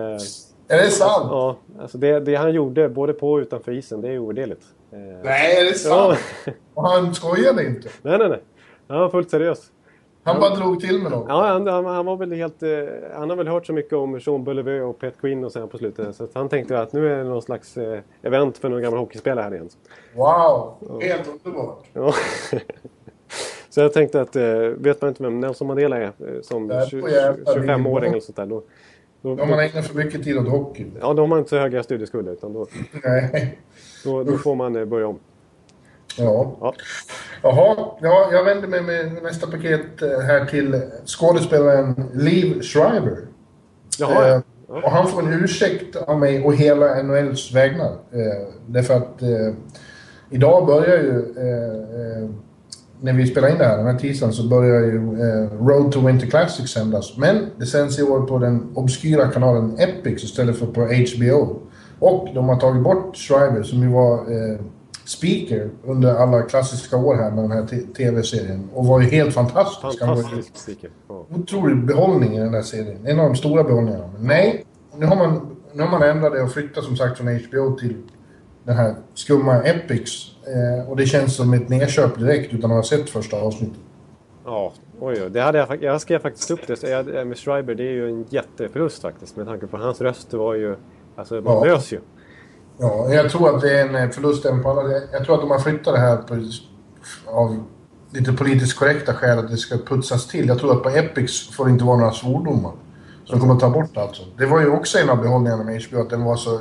Är det sant? Ja, alltså det, det han gjorde både på och utanför isen, det är ovärderligt. Eh, Nej, är det ja, sant? Och han skojade inte. nej, nej, nej. Han var fullt seriös. Han bara drog till med något. Ja, han, han, han var väl helt... Eh, han har väl hört så mycket om Jean Bellevue och Pet Quinn och sen på slutet. Så han tänkte att nu är det någon slags eh, event för någon gammal hockeyspelare här igen. Wow, helt underbart. Ja. så jag tänkte att, eh, vet man inte vem Nelson Mandela är eh, som Ja, tju- då jävlar, 25-åring eller sånt där. Då, då, Om man ägnar för mycket tid åt hockey. ja, då har man inte så höga studieskulder utan då, Nej. då, då får man eh, börja om. Ja. Ja. Jaha, ja, jag vänder mig med nästa paket här till skådespelaren Liv Schreiber. Jaha, Eh, och han får en ursäkt av mig och hela NHLs vägnar. Eh, därför att eh, idag börjar ju, när vi spelar in det här, den här tisdagen, så börjar ju eh, Road to Winter Classic sändas. Men det sänds i år på den obskyra kanalen Epic istället för på HBO. Och de har tagit bort Schreiber som ju var eh, speaker under alla klassiska år här med den här tv-serien. Och var ju helt fantastisk. Fantastisk. Ja. otrolig behållning i den där serien. En av de stora behållningarna. Men nej, nu har man, nu har man ändrat det och flyttat som sagt från HBO till den här skumma Epics. Eh, och det känns som ett nedköp direkt utan att ha sett första avsnittet. Ja, oj, oj. Det hade jag, jag skrev faktiskt upp det. Jag, eh, med Schreiber, det är ju en jätteförlust faktiskt. Med tanke på hans röst var ju... Alltså, man Ja. ju. Ja, jag tror att det är en eh, förlust även på alla. Jag tror att de har flyttat det här på, av lite politiskt korrekta skäl att det ska putsas till. Jag tror att på Epics får det inte vara några svordomar. Så de kommer att ta bort allt sånt. Det var ju också en av behållningarna med HBO, att den var så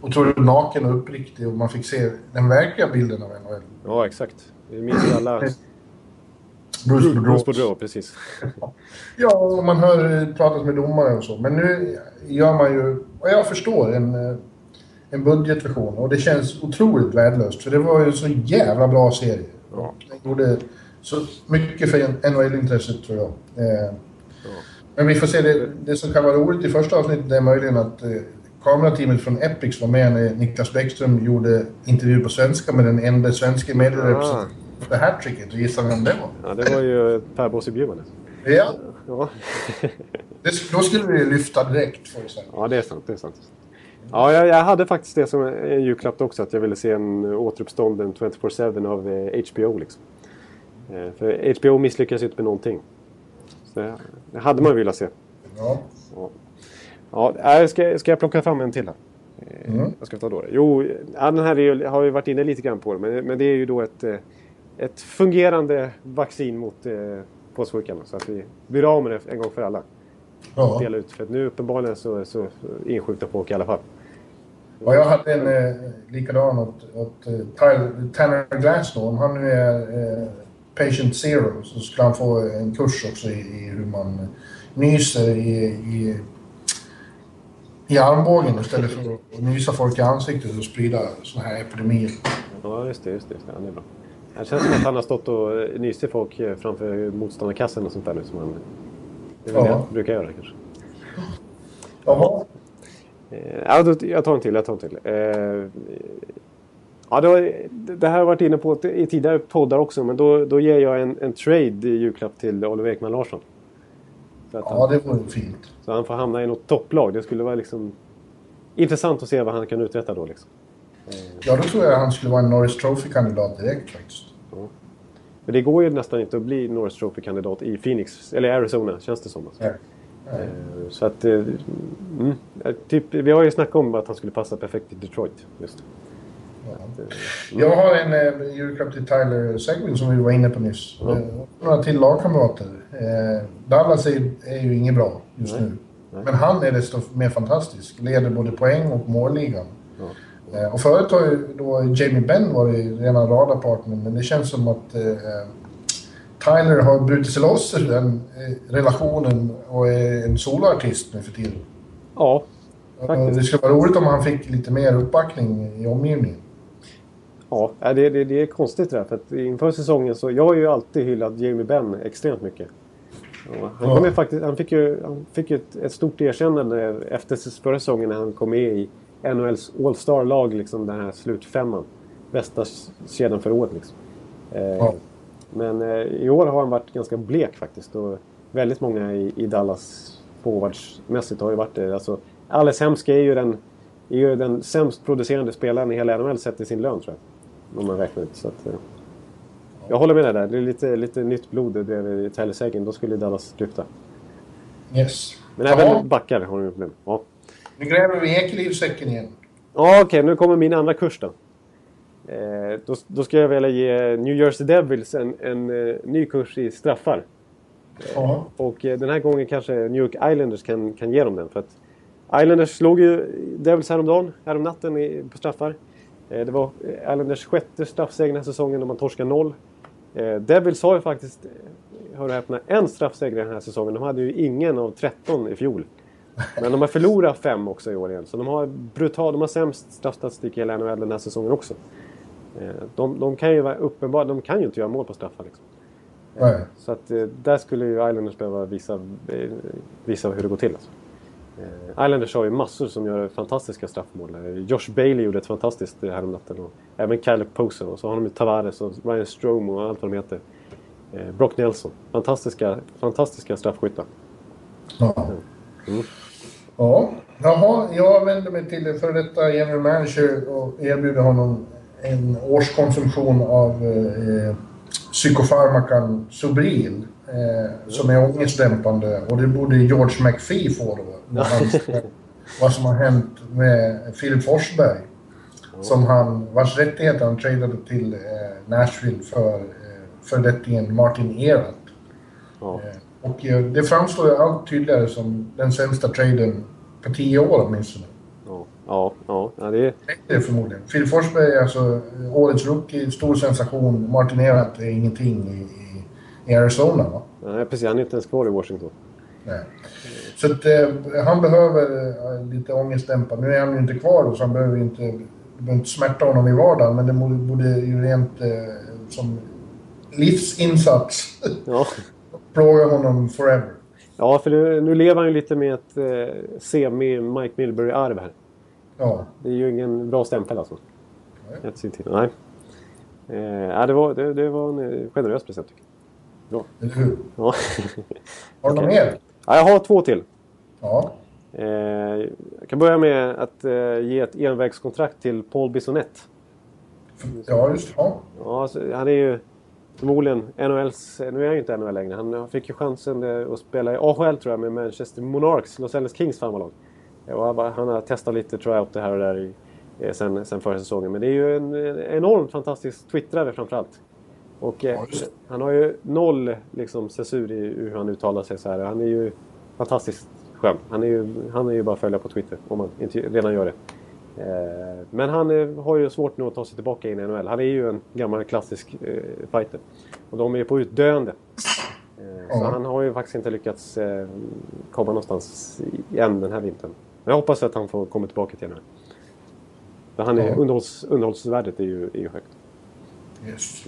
otroligt naken och uppriktig och man fick se den verkliga bilden av NHL. Ja, exakt. Vi minns alla... Bruce Bruce Boudreau. Boudreau, precis. Ja, och man hör pratas med domare och så. Men nu gör man ju, vad jag förstår, en, eh, en budgetversion. Och det känns otroligt värdelöst. För det var ju en så jävla bra serie. Ja. Den gjorde så mycket för NHL-intresset tror jag. Eh, Men vi får se. Det, det som kan vara roligt i första avsnittet är möjligen att eh, kamerateamet från Epics var med när Niklas Bäckström gjorde intervju på svenska med den enda svenska medierepresentanten för hattricket. Och gissa vem det var? Ja, det var ju Per Bosse Bjurman. Ja, Ja. det, då skulle vi lyfta direkt vi säga. ja, det är sant. Det är sant. Ja, jag, jag hade faktiskt det som en julklapp också. Att jag ville se en återuppstånden 24-7 av eh, HBO. Liksom. Eh, För HBO misslyckas ju inte med någonting. Så det, det hade man velat se. Ja. Ja, äh, ska, ska jag plocka fram en till här? Eh, Mm. Vad ska ta då? Jo, ja, den här är ju, har vi varit inne lite grann på. det, Men, men det är ju då ett, eh, ett fungerande vaccin mot eh, påssjukan. Så att vi blir av med det en gång för alla. Ja. Dela ut. För att nu uppenbarligen så, så insjuknar folk i alla fall. Ja, jag hade en eh, likadan åt, åt Tyler- Tanner. Om han nu är eh, patient zero så skulle han få en kurs också i, i hur man nyser i, i, i armbågen istället för att nysa folk i ansiktet och sprida såna här epidemier. Ja, just det. Just det, just det. Ja, det är bra. Det känns som att han har stått och nyst i folk framför motståndarkassen och sånt där nu. Som han, det är väl Ja. det han brukar göra kanske. Jaha. Eh, Ja, jag tar en till. Jag tar en till. Eh, ja, det här har jag varit inne på i tidigare poddar också. Men då, då ger jag en, en trade i julklapp till Oliver Ekman Larsson. Så, Ja, han, det vore fint. så han får hamna i något topplag. Det skulle vara liksom intressant att se vad han kan uträtta då. Liksom. Ja, då tror jag han skulle vara en Norris Trophy-kandidat direkt faktiskt. Men det går ju nästan inte att bli Norris Trophy-kandidat i Phoenix, eller Arizona, känns det som. Alltså. Nej. Eh, Så att... eh, Mm, eh, typ, vi har ju snackat om att han skulle passa perfekt i Detroit. Just. Ja. Jag har en eh, julklapp till Tyler Seguin som vi var inne på nyss. Eh, några till lagkamrater. Eh, Dallas är, är ju inget bra just Nej. nu. Nej. Men han är desto mer fantastisk. Leder både poäng och målligan. Ja. Eh, och förut har ju då Jamie Benn varit rena radarpartnern, men det känns som att eh, Tyler har brutit sig loss ur den eh, relationen och är en soloartist nu för tiden. Ja, Faktiskt. Det skulle vara roligt om han fick lite mer uppbackning i omgivningen. Ja ja, det, det, det är konstigt det där. För att inför säsongen så... Jag har ju alltid hyllat Jamie Benn extremt mycket. Och han, kom Ja. faktiskt, han fick ju, han fick ju ett, ett stort erkännande efter förra säsongen när han kom med i NHLs All-Star-lag. Liksom den här slutfemman. Bästa kedjan för året liksom. Eh, Ja. Men eh, i år har han varit ganska blek faktiskt. Och väldigt många i, i Dallas forwardsmässigt har ju varit det. Alltså, Alex Hemske är ju den, är ju den sämst producerande spelaren i hela NHL sett i sin lön tror jag. Om man räknar ut. Så att, eh, jag håller med dig där. Det är lite, lite nytt blod bredvid Seguin. Då skulle Dallas lyfta. Yes. Men även backar har de problem. Ja. Nu gräver vi Ekelivsäcken igen. Ja, okej. nu kommer min andra kurs då. Eh, då. Då ska jag vilja ge New Jersey Devils en, en eh, ny kurs i straffar. Ja. Och eh, den här gången kanske New York Islanders kan, kan ge dem den. För att Islanders slog ju Devils häromdagen, häromnatten i, på straffar. Eh, det var eh, Islanders sjätte straffseger den här säsongen och man torskade noll. Eh, Devils har ju faktiskt, hör och häpna, en straffseger den här säsongen. De hade ju ingen av 13 i fjol. Men de har förlorat fem också i år igen. Så de har brutal, de har sämst straffstatistik i hela NHL den här säsongen också. De, de kan ju vara uppenbara, de kan ju inte göra mål på straffar liksom. Nej. Så att där skulle ju Islanders behöva visa, visa hur det går till. Alltså. Eh, Islanders har ju massor som gör fantastiska straffmål. Eh, Josh Bailey gjorde ett fantastiskt eh, häromnatten. Och även Kyle Poser. Och så har de ju Tavares och Ryan Strome och allt vad de heter. Brock Nelson. Fantastiska, fantastiska straffskyttar. Ja. Mm. ja. Jaha, jag vänder mig till en före detta general manager och erbjuder honom en årskonsumtion av eh, psykofarmakan Sobril. Eh, som är ångestdämpande och det borde George McPhee få då. Han- vad som har hänt med Filip Forsberg. Som han, vars rättigheter han tradade till eh, Nashville för eh, föredetingen Martin Erat. Ja. Och eh, det framstår allt tydligare som den sämsta traden på tio år åtminstone. Ja, ja, det är, förmodligen. Phil Forsberg är alltså eh, årets rookie, stor sensation. Martin Erat är ingenting i, i, i Arizona va? nej, precis. Han är inte ens kvar i Washington. Nej. Så att, eh, han behöver eh, lite ångestdämpa. Nu är han ju inte kvar då, så han behöver inte, behöver inte smärta honom i vardagen. Men det borde, borde ju rent eh, som livsinsats Ja. plåga honom forever. Ja, för nu, nu lever han ju lite med ett eh, semi-Mike Milbury-arv här. Ja. Det är ju ingen bra stämpel alltså. Nej. Nej. Eh, ja, det, var, det, det var en eh, generös present tycker jag. Bra. Eller hur? Ja. Har du något mer? Ja, jag har två till. Ja. Eh, jag kan börja med att eh, ge ett envägskontrakt till Paul Bissonnette. Ja, just ja. Ja, han är ju förmodligen NHLs... Nu är han ju inte NHL längre. Han fick ju chansen eh, att spela i AHL tror jag med Manchester Monarchs, Los Angeles Kings farmarlag. Han, har testat lite tryout det här och där i, eh, sen, sen förra säsongen. Men det är ju en eh, enormt fantastisk twittrare framförallt. Och eh, Ja, det. han har ju noll liksom, censur i hur han uttalar sig så här. Han är ju fantastiskt skön. Han är ju, han är ju bara att följa på Twitter om man inte redan gör det. Eh, Men han eh, har ju svårt nu att ta sig tillbaka in i NHL. Han är ju en gammal klassisk eh, fighter. Och de är på utdöende. Eh, Så han har ju faktiskt inte lyckats eh, komma någonstans igen den här vintern. Men jag hoppas att han får komma tillbaka till NHL. För han är, Ja. underhålls, underhållsvärdet är ju, är ju högt. Yes.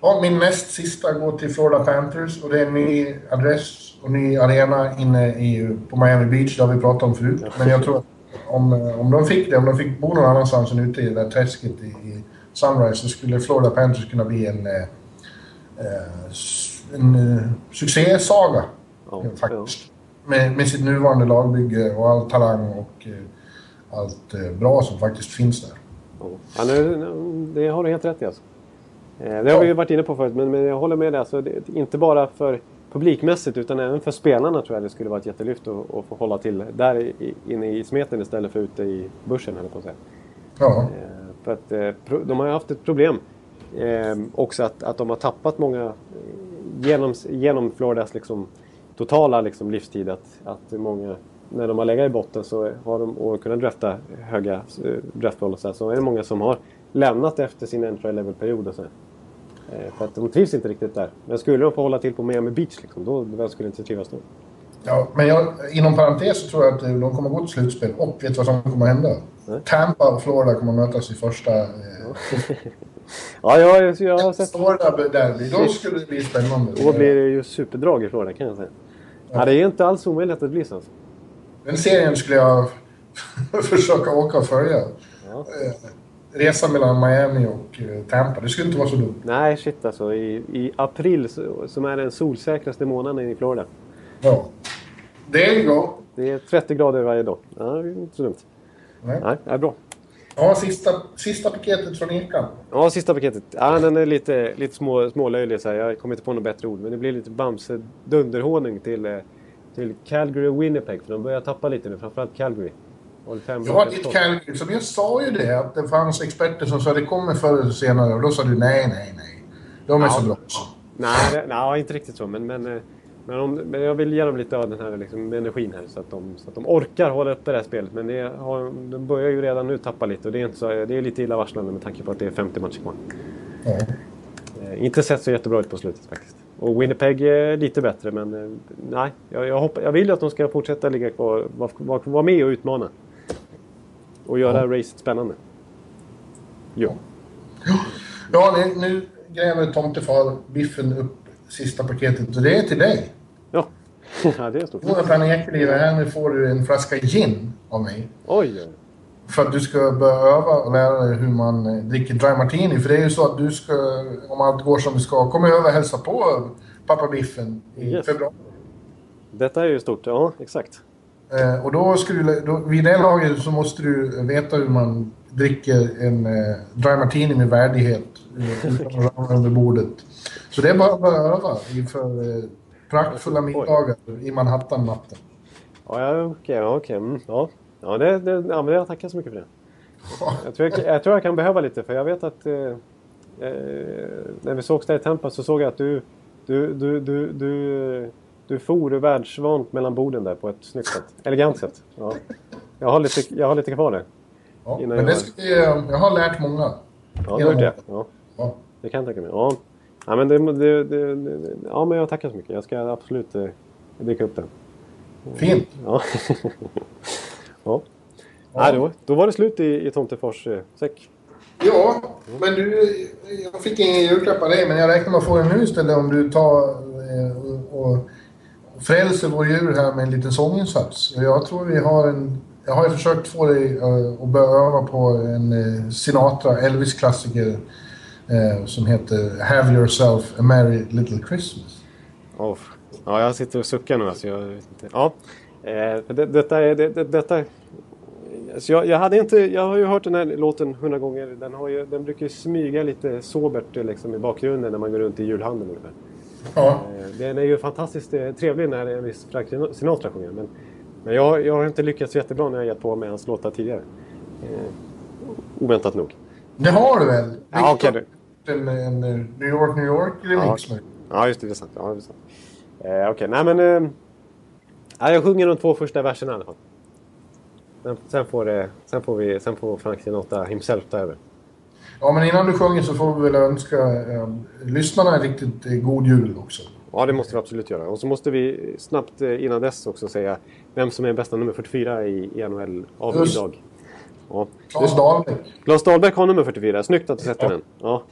Ja, min näst sista går till Florida Panthers och det är en ny adress och ny arena inne i, på Miami Beach. Det har vi pratat om förut. Men jag tror att om, om de fick det, om de fick bo någon annanstans än ute i det där träsket i, i Sunrise så skulle Florida Panthers kunna bli en, eh, eh en eh, succésaga. Ja, faktiskt. Med, med sitt nuvarande lagbygge och all talang och eh, allt bra som faktiskt finns där. Ja, nu, det har du helt rätt i alltså. Eh, det har vi ju varit inne på förut, men, men jag håller med dig. Alltså, det, inte bara för publikmässigt utan även för spelarna tror jag det skulle vara ett jättelyft att, att få hålla till där i, inne i smeten istället för ute i börsen, höll på att säga. Ja. Eh, för att eh, de har ju haft ett problem också att, att de har tappat många genom, genom Floridas liksom, totala liksom, livstid. Att, att många, när de har legat i botten så har de, och kunnat drafta höga draftval och så, här, så är det många som har lämnat efter sin entry level-period. Eh, för att de trivs inte riktigt där. Men skulle de få hålla till på Miami Beach, liksom, då vem skulle inte trivas då? Ja, men jag, inom parentes så tror jag att de kommer gå till slutspel. Och vet du vad som kommer hända? Nej. Tampa och Florida kommer mötas i första... Eh, ja, jag, jag har sett... Florida derby, då skulle det bli spännande. Då blir det ju superdrag i Florida kan jag säga. Ja. ja det är inte alls omöjligt att det blir så. Alltså. Den serien skulle jag försöka åka och följa. Ja. Resa mellan Miami och eh, Tampa. Det skulle inte vara så dumt. Nej, shit alltså. I, i april, som är den solsäkraste månaden i Florida. Ja. There you go. Det är 30 grader varje dag. Ja, det är inte så dumt. Nej. Nej, det är bra. Ja, sista, sista paketet från Ekan. Ja, sista paketet. Ja, den är lite, lite små, smålöjlig. Så här. Jag kommer inte på något bättre ord. Men det blir lite Bamse-dunderhonung till, eh, till Calgary och Winnipeg. För de börjar tappa lite nu. Framförallt Calgary. Ja, ditt Calgary. Som jag sa ju det, att det fanns experter som sa att det kommer förr eller senare. Och då sa du nej, nej, nej. De är ja, så bra. Nej, nej, inte riktigt så. Men, men, eh, men, om, men jag vill ge dem lite av den här liksom, energin här så att, de, så att de orkar hålla uppe det här spelet. Men det har, de börjar ju redan nu tappa lite och det är, inte så, det är lite illavarslande med tanke på att det är 50 matcher kvar. Eh, inte sett så jättebra ut på slutet faktiskt. Och Winnipeg är lite bättre men eh, nej, jag, jag, hoppas, jag vill att de ska fortsätta ligga kvar, vara var, var med och utmana. Och göra ja. racet spännande. Ja. Ja, nu, gräver tomtefar Biffen upp sista paketet och det är till dig. Ja, ja det är stort. Jonathan Ekeliv, här nu får du en flaska gin av mig. Oj! För att du ska börja öva och lära dig hur man eh, dricker dry martini. För det är ju så att du ska, om allt går som det ska, komma över och hälsa på pappa Biffen i yes. februari. Detta är ju stort, ja exakt. Eh, och då skulle då, vid det laget så måste du veta hur man dricker en eh, dry martini med värdighet utan under bordet. Så det är bara att öva inför eh, praktfulla middagar i Manhattan natten. Ja, okej. Okay, okay. Mm, ja. Ja, det, det, ja, men jag tackar så mycket för det. Jag tror jag, jag, tror jag kan behöva lite, för jag vet att... Eh, eh, när vi sågs där i Tampa så såg jag att du... Du, du, du, du du for världsvant mellan borden där på ett snyggt sätt. Elegant sätt. Ja. Jag, har lite, jag har lite kvar där. Ja, men det ska, jag har lärt många. Ja, det det. Ja. ja. Det kan jag tänka mig. Ja. Ja, men det, det, det, ja, men jag tackar så mycket. Jag ska absolut eh, dricka upp den. Fint! Ja. ja. ja. då, då var det slut i, i Tomtefors eh, säck. Ja, men du, jag fick ingen julklapp av dig, men jag räknar med att få den nu istället om du tar eh, och frälser vår djur här med en liten sånginsats. Jag tror vi har en... Jag har ju försökt få dig eh, att börja öva på en eh, Sinatra, Elvis-klassiker eh, som heter Have yourself a merry little Christmas. Oh. Ja, jag sitter och suckar nu alltså. Jag vet inte. Ja. Det, detta är... Det, detta, Så alltså, jag, jag, hade inte, jag har ju hört den här låten hundra gånger. Den, har ju, den brukar ju smyga lite sobert liksom, i bakgrunden när man går runt i julhandeln ungefär. Ja. Eh, den är ju fantastiskt eh, trevlig när en viss Frank Sinatra sjunger. Men, men jag, jag har inte lyckats jättebra när jag gett på med hans låtar tidigare. Eh, oväntat nog. Det har du väl? Ja, okej. Okay. En, en New York, New York-remix ja. ja, just det. Det är sant. Ja, det är sant. Eh, okej, okay. nej men... Eh, jag sjunger de två första verserna i alla fall. Sen, sen, får, det, sen, får, vi, sen får Frank Sinatra himself ta över. Ja, men innan du sjunger så får vi väl önska eh, lyssnarna en riktigt eh, god jul också. Ja, det måste vi absolut göra. Och så måste vi snabbt eh, innan dess också säga vem som är bästa nummer 44 i, i NHL av Just. idag. Ja. Claes Dahlbäck. Claes Dahlbäck har nummer 44. Snyggt att du sätter ja. den. Ja.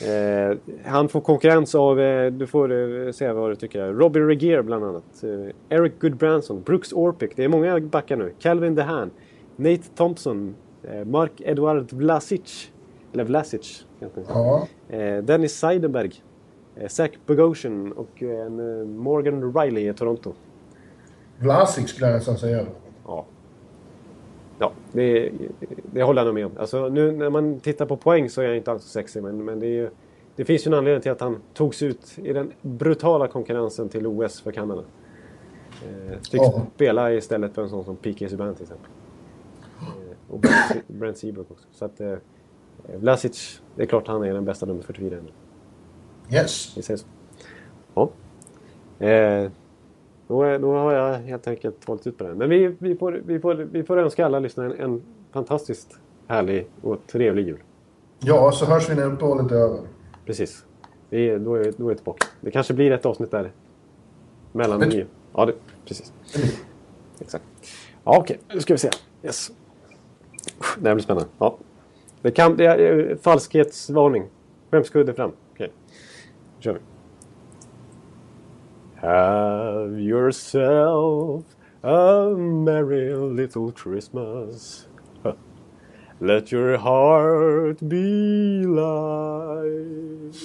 Eh, han får konkurrens av, eh, du får eh, säga vad du tycker. Robin Regier bland annat. Eh, Eric Goodbranson, Brooks Orpik. Det är många backar nu. Calvin DeHaan, Nate Thompson, eh, Mark Edward Vlasic. Vlasic kanske. Ja. Eh, Dennis Seidenberg. Eh, Zach Bogosian och eh, en, eh, Morgan Riley i Toronto. Vlasic skulle jag nästan säga. Ja. Ja, det, det håller jag nog med om. Alltså, nu när man tittar på poäng så är han inte alls så sexig. Men, men det, är, ju- det finns ju en anledning till att han togs ut i den brutala konkurrensen till OS för Kanada. Eh, fick Ja. spela istället för en sån som P.K. Subban till exempel. Eh, och Brent Seabrook också. Så att eh, Vlasic, det är klart han är den bästa nummer 44 nu. Yes. Vi säger så. Ja. Eh, då, är- då har jag helt enkelt hållit ut på den. Men vi, vi, får, vi, får, vi får önska alla lyssnare en, en fantastiskt härlig och trevlig jul. Ja, så hörs vi när uppehållet är över. Precis. Vi, då, är, då är vi tillbaka. Det kanske blir ett avsnitt där. Mellan Men- nio. Ja, det, precis. Exakt. Ja, okej. Nu ska vi se. Yes. Det här blir spännande. Ja. Det kan... Det är, eh, falskhetsvarning. Skämskudde fram. Okej. Nu kör vi. Have yourself a merry little Christmas. Let your heart be light.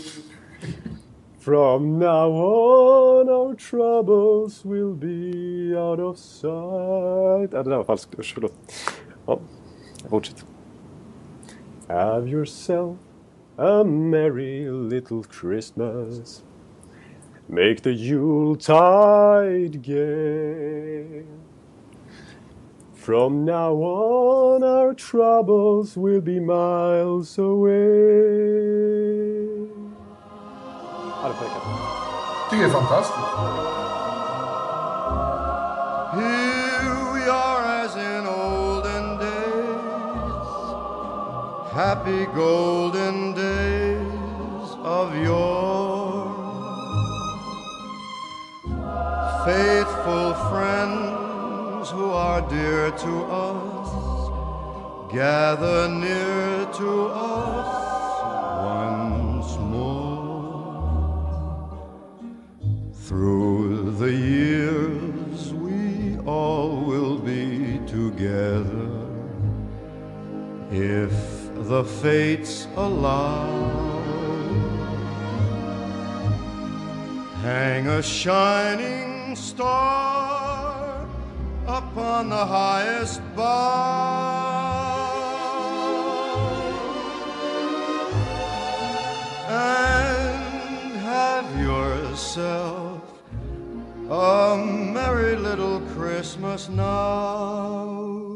From now on our troubles will be out of sight. Ja, det där var falskt. Usch, förlåt. Ja, fortsätt. Have yourself a merry little Christmas. Make the Yuletide gay. From now on our troubles will be miles away. Ja, det får räcka. tycker det är fantastiskt. Happy golden days of yore. Faithful friends who are dear to us, gather near to us once more. Through the years, we all will be together if the fates allow. Hang a shining star upon the highest bough and have yourself a merry little Christmas now.